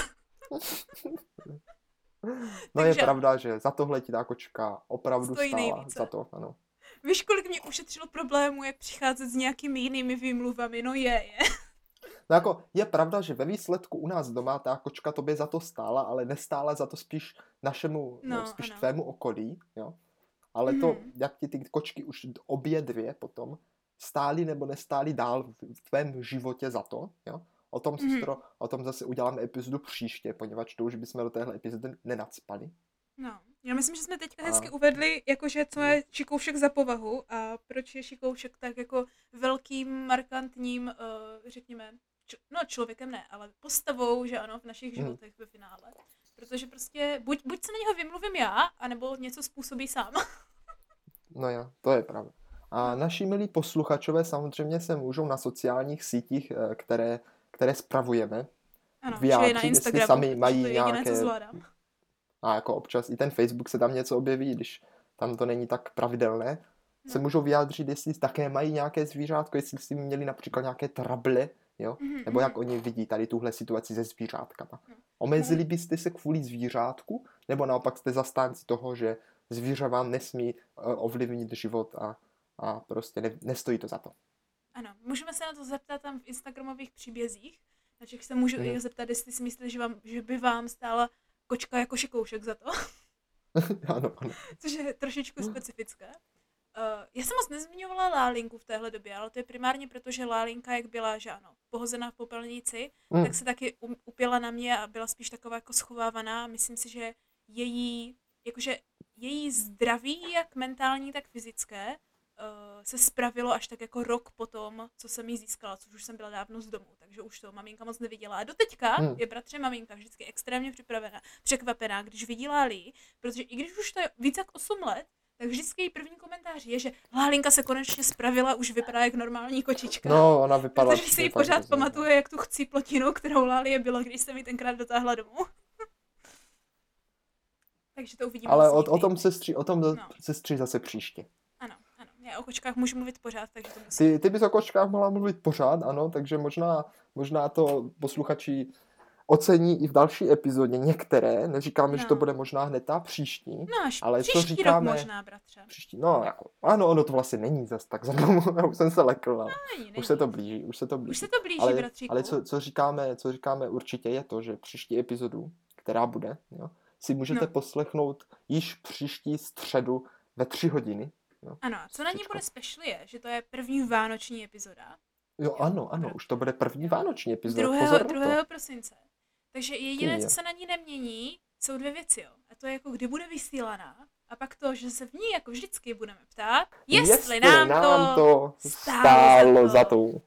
No Takže... je pravda, že za tohle ti ta kočka opravdu Stojí stála. Nejvíce. Za to, ano. Víš, kolik mě ušetřilo problémů, jak přicházet s nějakými jinými výmluvami? No je, je. No jako je pravda, že ve výsledku u nás doma ta kočka tobě za to stála, ale nestála za to spíš našemu, no, no spíš ano. tvému okolí, jo. Ale mm. to, mhm. jak ti ty kočky už obě dvě potom stály nebo nestály dál v tvém životě za to, jo. O tom, mm. sestro, o tom zase uděláme epizodu příště, poněvadž to už bychom do téhle epizody nenacpali. No, já myslím, že jsme teďka a... hezky uvedli, jakože co je Šikoušek za povahu a proč je Šikoušek tak jako velkým, markantním, uh, řekněme, č- no člověkem ne, ale postavou, že ano, v našich mhm. životech mm. ve finále. Protože prostě buď, buď se na něho vymluvím já, anebo něco způsobí sám. no jo, to je pravda. A naši milí posluchačové samozřejmě se můžou na sociálních sítích, eh, které, které spravujeme, ano, vyjádřit, na Instagramu, jestli sami mají to je nějaké... Co a jako občas i ten Facebook se tam něco objeví, když tam to není tak pravidelné, no. se můžou vyjádřit, jestli také mají nějaké zvířátko, jestli si měli například nějaké trable, jo? Mm-hmm. nebo jak oni vidí tady tuhle situaci se zvířátkama. No. Omezili byste se kvůli zvířátku, nebo naopak jste zastánci toho, že zvíře vám nesmí uh, ovlivnit život a, a prostě ne, nestojí to za to. Ano, můžeme se na to zeptat tam v Instagramových příbězích, takže se můžu mm. i zeptat, jestli si myslíte, že, vám, že by vám stála kočka jako šikoušek za to. ano, ano. Což je trošičku specifické. Uh, já jsem moc nezmiňovala Lálinku v téhle době, ale to je primárně proto, že Lálinka, jak byla, že ano, pohozená v popelnici, mm. tak se taky upěla na mě a byla spíš taková jako schovávaná. Myslím si, že její, jakože její zdraví, jak mentální, tak fyzické, uh, se spravilo až tak jako rok potom, co jsem ji získala, což už jsem byla dávno z domu, takže už to maminka moc neviděla. A doteďka hmm. je bratře maminka vždycky extrémně připravená, překvapená, když vidí Lálí, protože i když už to je více jak 8 let, tak vždycky její první komentář je, že Lálinka se konečně spravila, už vypadá jak normální kočička. No, ona vypadá. Protože si ji pořád pamatuje, jak tu chcí plotinu, kterou Lálie bylo, když se mi tenkrát dotáhla domů. Takže to uvidíme. Ale o, o, tom sestří, o tom no. sestří zase příště. Já o kočkách můžu mluvit pořád, takže to musím. Ty, ty bys o kočkách mohla mluvit pořád, ano, takže možná, možná to posluchači ocení i v další epizodě některé. Neříkáme, že to No. bude možná hned ta příští. No až Ale co příští říkáme- rok možná, bratře. Příští, no jako, ano, ono to vlastně není zas tak za já už jsem se lekl, Není, není. už se to blíží, už se to blíží. Už se to blíží, ale, bratříku. ale co, co, říkáme, co říkáme určitě je to, že příští epizodu, která bude, jo, si můžete No. poslechnout již příští středu ve tři hodiny. Ano, a co na ní bude special je, že to je první vánoční epizoda. Jo, ano, ano, už to bude první vánoční epizoda, 2. pozor na to. 2. prosince. Takže jediné, co se na ní nemění, jsou dvě věci, jo. A to je jako, kdy bude vysílaná. A pak to, že se v ní jako vždycky budeme ptát, jestli, nám, to to stálo stálo za za to. to.